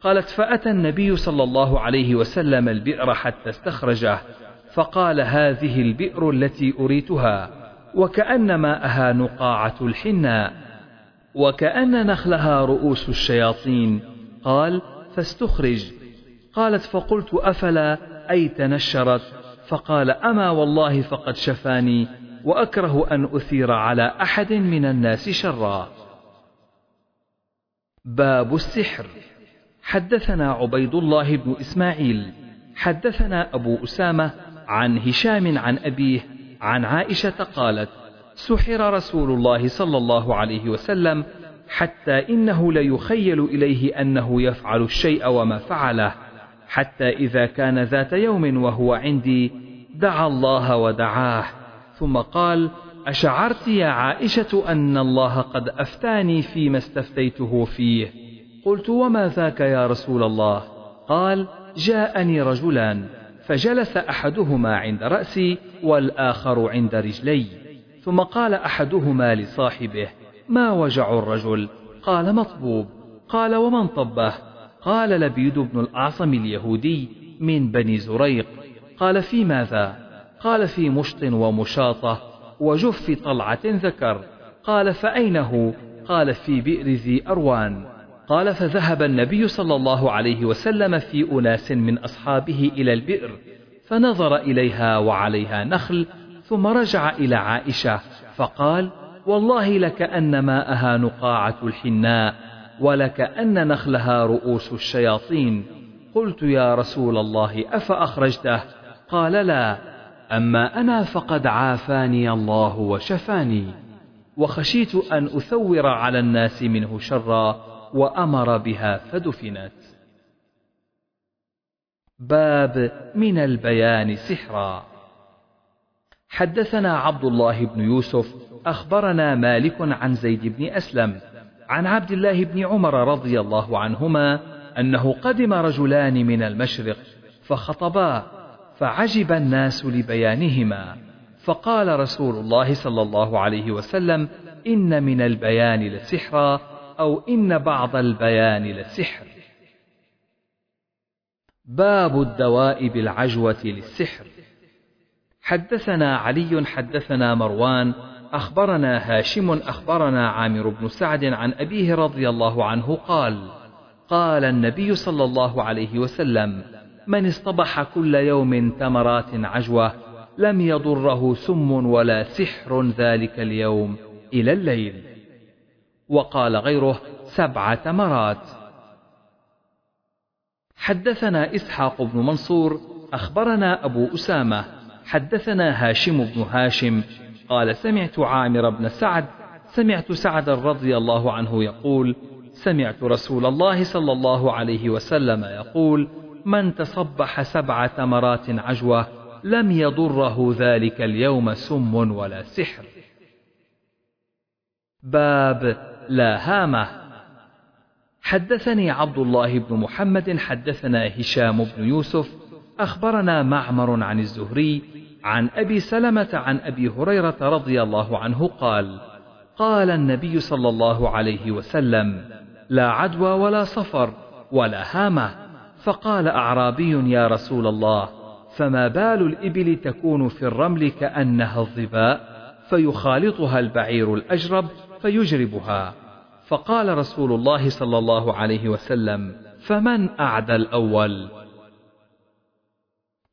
Speaker 1: قالت فأتى النبي صلى الله عليه وسلم البئر حتى استخرجه فقال هذه البئر التي أريتها وكأن ماءها نقاعة الحناء وكأن نخلها رؤوس الشياطين قال فاستخرج قالت فقلت أفلا أي تنشرت فقال أما والله فقد شفاني وأكره أن أثير على أحد من الناس شرا. باب السحر. حدثنا عبيد الله بن إسماعيل حدثنا أبو أسامة عن هشام عن أبيه عن عائشة قالت سحر رسول الله صلى الله عليه وسلم حتى إنه ليخيل إليه أنه يفعل الشيء وما فعله. حتى إذا كان ذات يوم وهو عندي دعا الله ودعاه. ثم قال أشعرت يا عائشة أن الله قد أفتاني فيما استفتيته فيه. قلت وما ذاك يا رسول الله؟ قال جاءني رجلان فجلس أحدهما عند رأسي والآخر عند رجلي. ثم قال أحدهما لصاحبه ما وجع الرجل؟ قال مطبوب. قال ومن طبه؟ قال لبيد بن الأعصم اليهودي من بني زريق قال في ماذا؟ قال في مشط ومشاطة وجف طلعة ذكر قال فأين هو قال في بئر ذي أروان قال فذهب النبي صلى الله عليه وسلم في أناس من أصحابه إلى البئر فنظر إليها وعليها نخل ثم رجع إلى عائشة فقال والله لكأن ماءها نقاعة الحناء ولكأن نخلها رؤوس الشياطين. قلت يا رسول الله أفأخرجته؟ قال لا أما أنا فقد عافاني الله وشفاني. وخشيت أن أثور على الناس منه شرا وأمر بها فدفنت. باب من البيان سحرا. حدثنا عبد الله بن يوسف أخبرنا مالك عن زيد بن أسلم عن عبد الله بن عمر رضي الله عنهما أنه قدم رجلان من المشرق فخطبا فعجب الناس لبيانهما. فقال رسول الله صلى الله عليه وسلم إن من البيان لسحرا أو إن بعض البيان لسحر. باب الدواء بالعجوة للسحر. حدثنا علي حدثنا مروان أخبرنا هاشم أخبرنا عامر بن سعد عن أبيه رضي الله عنه قال قال النبي صلى الله عليه وسلم من اصطبح كل يوم تمرات عجوة لم يضره سم ولا سحر ذلك اليوم إلى الليل وقال غيره سبع تمرات حدثنا إسحاق بن منصور أخبرنا أبو أسامة حدثنا هاشم بن هاشم قال سمعت عامر بن سعد سمعت سعد رضي الله عنه يقول سمعت رسول الله صلى الله عليه وسلم يقول من تصبح سبع تمرات عجوة لم يضره ذلك اليوم سم ولا سحر. باب لا هامة حدثني عبد الله بن محمد حدثنا هشام بن يوسف أخبرنا معمر عن الزهري عن أبي سلمة عن أبي هريرة رضي الله عنه قال قال النبي صلى الله عليه وسلم لا عدوى ولا صفر ولا هامة. فقال أعرابي يا رسول الله فما بال الإبل تكون في الرمل كأنها الظباء فيخالطها البعير الأجرب فيجربها. فقال رسول الله صلى الله عليه وسلم فمن أعدى الأول؟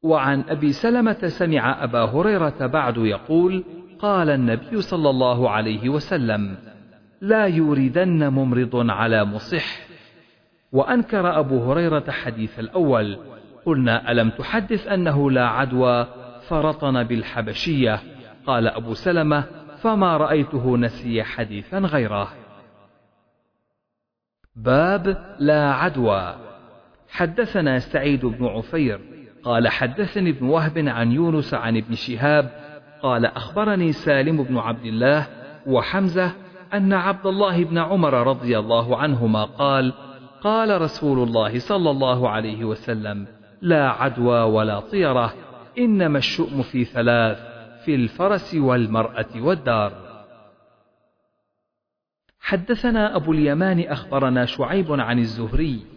Speaker 1: وعن أبي سلمة سمع أبا هريرة بعد يقول قال النبي صلى الله عليه وسلم لا يوردن ممرض على مصح. وأنكر أبو هريرة حديث الأول. قلنا ألم تحدث أنه لا عدوى؟ فرطن بالحبشية. قال أبو سلمة فما رأيته نسي حديثا غيره. باب لا عدوى. حدثنا سعيد بن عفير قال حدثني ابن وهب عن يونس عن ابن شهاب قال أخبرني سالم بن عبد الله وحمزة أن عبد الله بن عمر رضي الله عنهما قال قال رسول الله صلى الله عليه وسلم لا عدوى ولا طيرة إنما الشؤم في ثلاث في الفرس والمرأة والدار. حدثنا أبو اليمان أخبرنا شعيب عن الزهري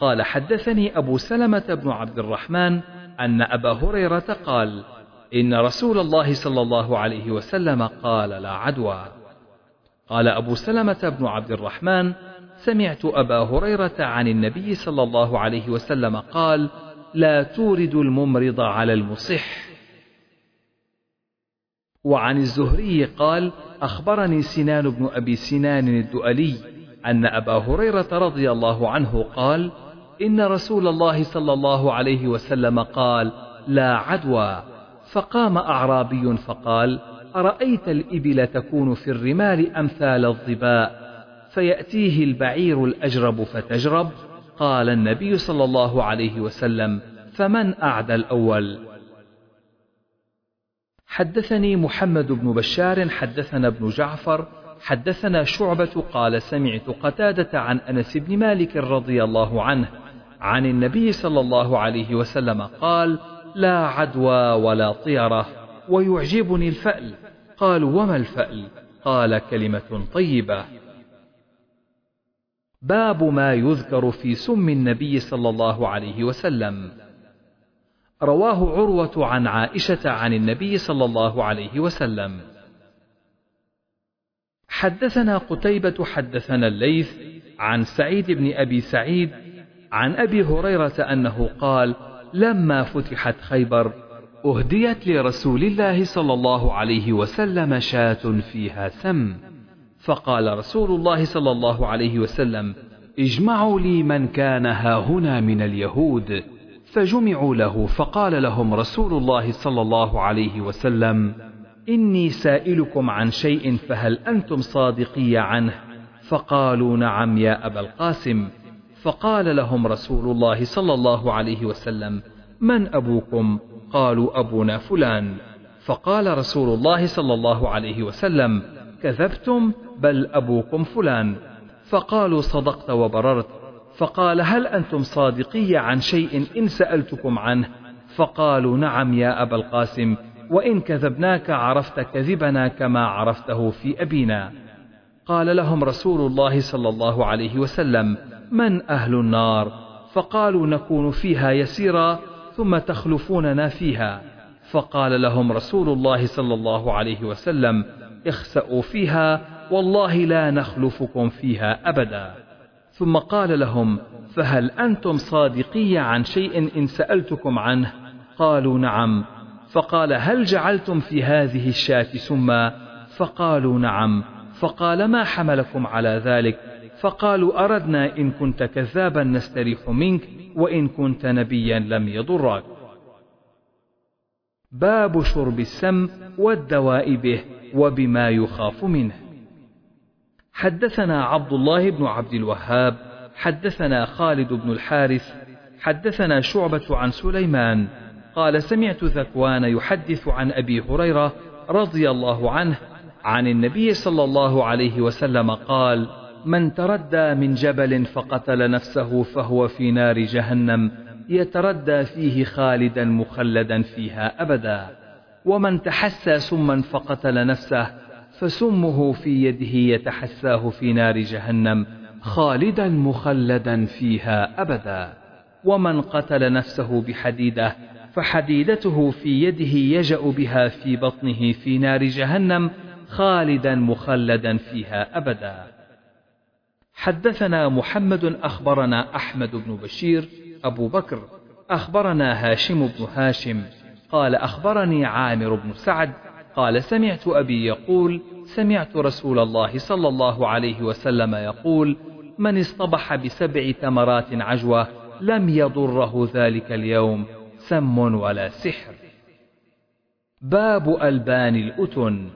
Speaker 1: قال حدثني أبو سلمة بن عبد الرحمن أن أبا هريرة قال إن رسول الله صلى الله عليه وسلم قال لا عدوى. قال أبو سلمة بن عبد الرحمن سمعت أبا هريرة عن النبي صلى الله عليه وسلم قال لا تورد الممرض على المصح. وعن الزهري قال أخبرني سنان بن أبي سنان الدؤلي أن أبا هريرة رضي الله عنه قال إن رسول الله صلى الله عليه وسلم قال لا عدوى. فقام أعرابي فقال أرأيت الإبل تكون في الرمال أمثال الظباء فيأتيه البعير الأجرب فتجرب؟ قال النبي صلى الله عليه وسلم فمن أعدى الأول؟ حدثني محمد بن بشار حدثنا ابن جعفر حدثنا شعبة قال سمعت قتادة عن أنس بن مالك رضي الله عنه عن النبي صلى الله عليه وسلم قال لا عدوى ولا طيرة ويعجبني الفأل. قالوا وما الفأل؟ قال كلمة طيبة. باب ما يذكر في سم النبي صلى الله عليه وسلم. رواه عروة عن عائشة عن النبي صلى الله عليه وسلم. حدثنا قتيبة حدثنا الليث عن سعيد بن أبي سعيد عن أبي هريرة أنه قال لما فتحت خيبر أهديت لرسول الله صلى الله عليه وسلم شاة فيها سم فقال رسول الله صلى الله عليه وسلم اجمعوا لي من كان هاهنا من اليهود. فجمعوا له فقال لهم رسول الله صلى الله عليه وسلم إني سائلكم عن شيء فهل أنتم صادقي عنه؟ فقالوا نعم يا أبا القاسم. فقال لهم رسول الله صلى الله عليه وسلم من أبوكم؟ قالوا أبونا فلان. فقال رسول الله صلى الله عليه وسلم كذبتم بل أبوكم فلان. فقالوا صدقت وبررت. فقال هل أنتم صادقي عن شيء إن سألتكم عنه؟ فقالوا نعم يا أبا القاسم وإن كذبناك عرفت كذبنا كما عرفته في أبينا. قال لهم رسول الله صلى الله عليه وسلم من أهل النار؟ فقالوا نكون فيها يسيرا ثم تخلفوننا فيها. فقال لهم رسول الله صلى الله عليه وسلم اخسأوا فيها والله لا نخلفكم فيها أبدا. ثم قال لهم فهل أنتم صادقي عن شيء إن سألتكم عنه؟ قالوا نعم. فقال هل جعلتم في هذه الشاة سما؟ فقالوا نعم. فقال ما حملكم على ذلك؟ فقالوا أردنا إن كنت كذابا نستريح منك وإن كنت نبيا لم يضرك. باب شرب السم والدواء به وبما يخاف منه. حدثنا عبد الله بن عبد الوهاب حدثنا خالد بن الحارث حدثنا شعبة عن سليمان قال سمعت ذكوان يحدث عن أبي هريرة رضي الله عنه عن النبي صلى الله عليه وسلم قال من تردى من جبل فقتل نفسه فهو في نار جهنم يتردى فيه خالدا مخلدا فيها أبدا. ومن تحسى سما فقتل نفسه فسمه في يده يتحساه في نار جهنم خالدا مخلدا فيها أبدا. ومن قتل نفسه بحديدة فحديدته في يده يجأ بها في بطنه في نار جهنم خالدا مخلدا فيها أبدا. حدثنا محمد أخبرنا أحمد بن بشير أبو بكر أخبرنا هاشم بن هاشم قال أخبرني عامر بن سعد قال سمعت أبي يقول سمعت رسول الله صلى الله عليه وسلم يقول من اصطبح بسبع تمرات عجوة لم يضره ذلك اليوم سم ولا سحر. باب ألبان الأتن.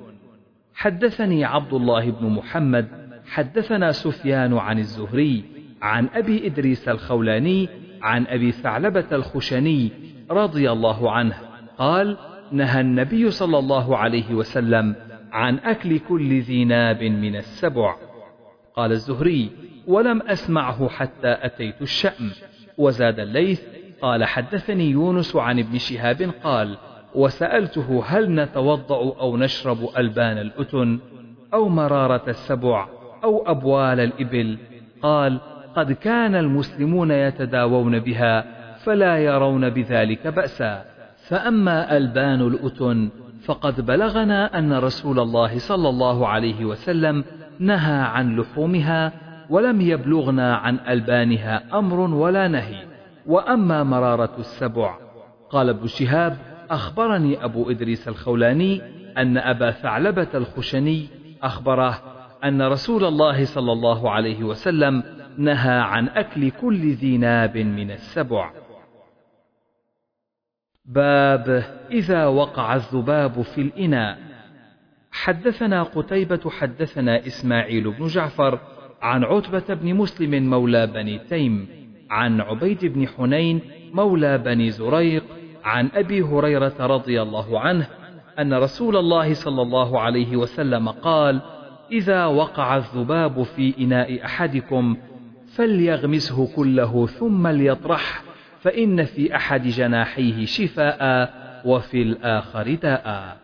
Speaker 1: حدثني عبد الله بن محمد حدثنا سفيان عن الزهري عن أبي إدريس الخولاني عن أبي ثعلبة الخشني رضي الله عنه قال نهى النبي صلى الله عليه وسلم عن أكل كل ذي ناب من السبع. قال الزهري ولم أسمعه حتى أتيت الشأم. وزاد الليث قال حدثني يونس عن ابن شهاب قال وسألته هل نتوضأ أو نشرب ألبان الأتن أو مرارة السبع أو أبوال الإبل؟ قال قد كان المسلمون يتداوون بها فلا يرون بذلك بأسا. فأما ألبان الأتن فقد بلغنا أن رسول الله صلى الله عليه وسلم نهى عن لحومها ولم يبلغنا عن ألبانها أمر ولا نهي. وأما مرارة السبع قال ابن شهاب أخبرني أبو إدريس الخولاني أن أبا ثعلبة الخشني أخبره أن رسول الله صلى الله عليه وسلم نهى عن أكل كل ذي ناب من السبع. باب إذا وقع الذباب في الإناء. حدثنا قتيبة حدثنا إسماعيل بن جعفر عن عتبة بن مسلم مولى بني تيم عن عبيد بن حنين مولى بني زريق عن أبي هريرة رضي الله عنه أن رسول الله صلى الله عليه وسلم قال إذا وقع الذباب في إناء أحدكم فليغمسه كله ثم ليطرح فإن في أحد جناحيه شفاء وفي الآخر داء.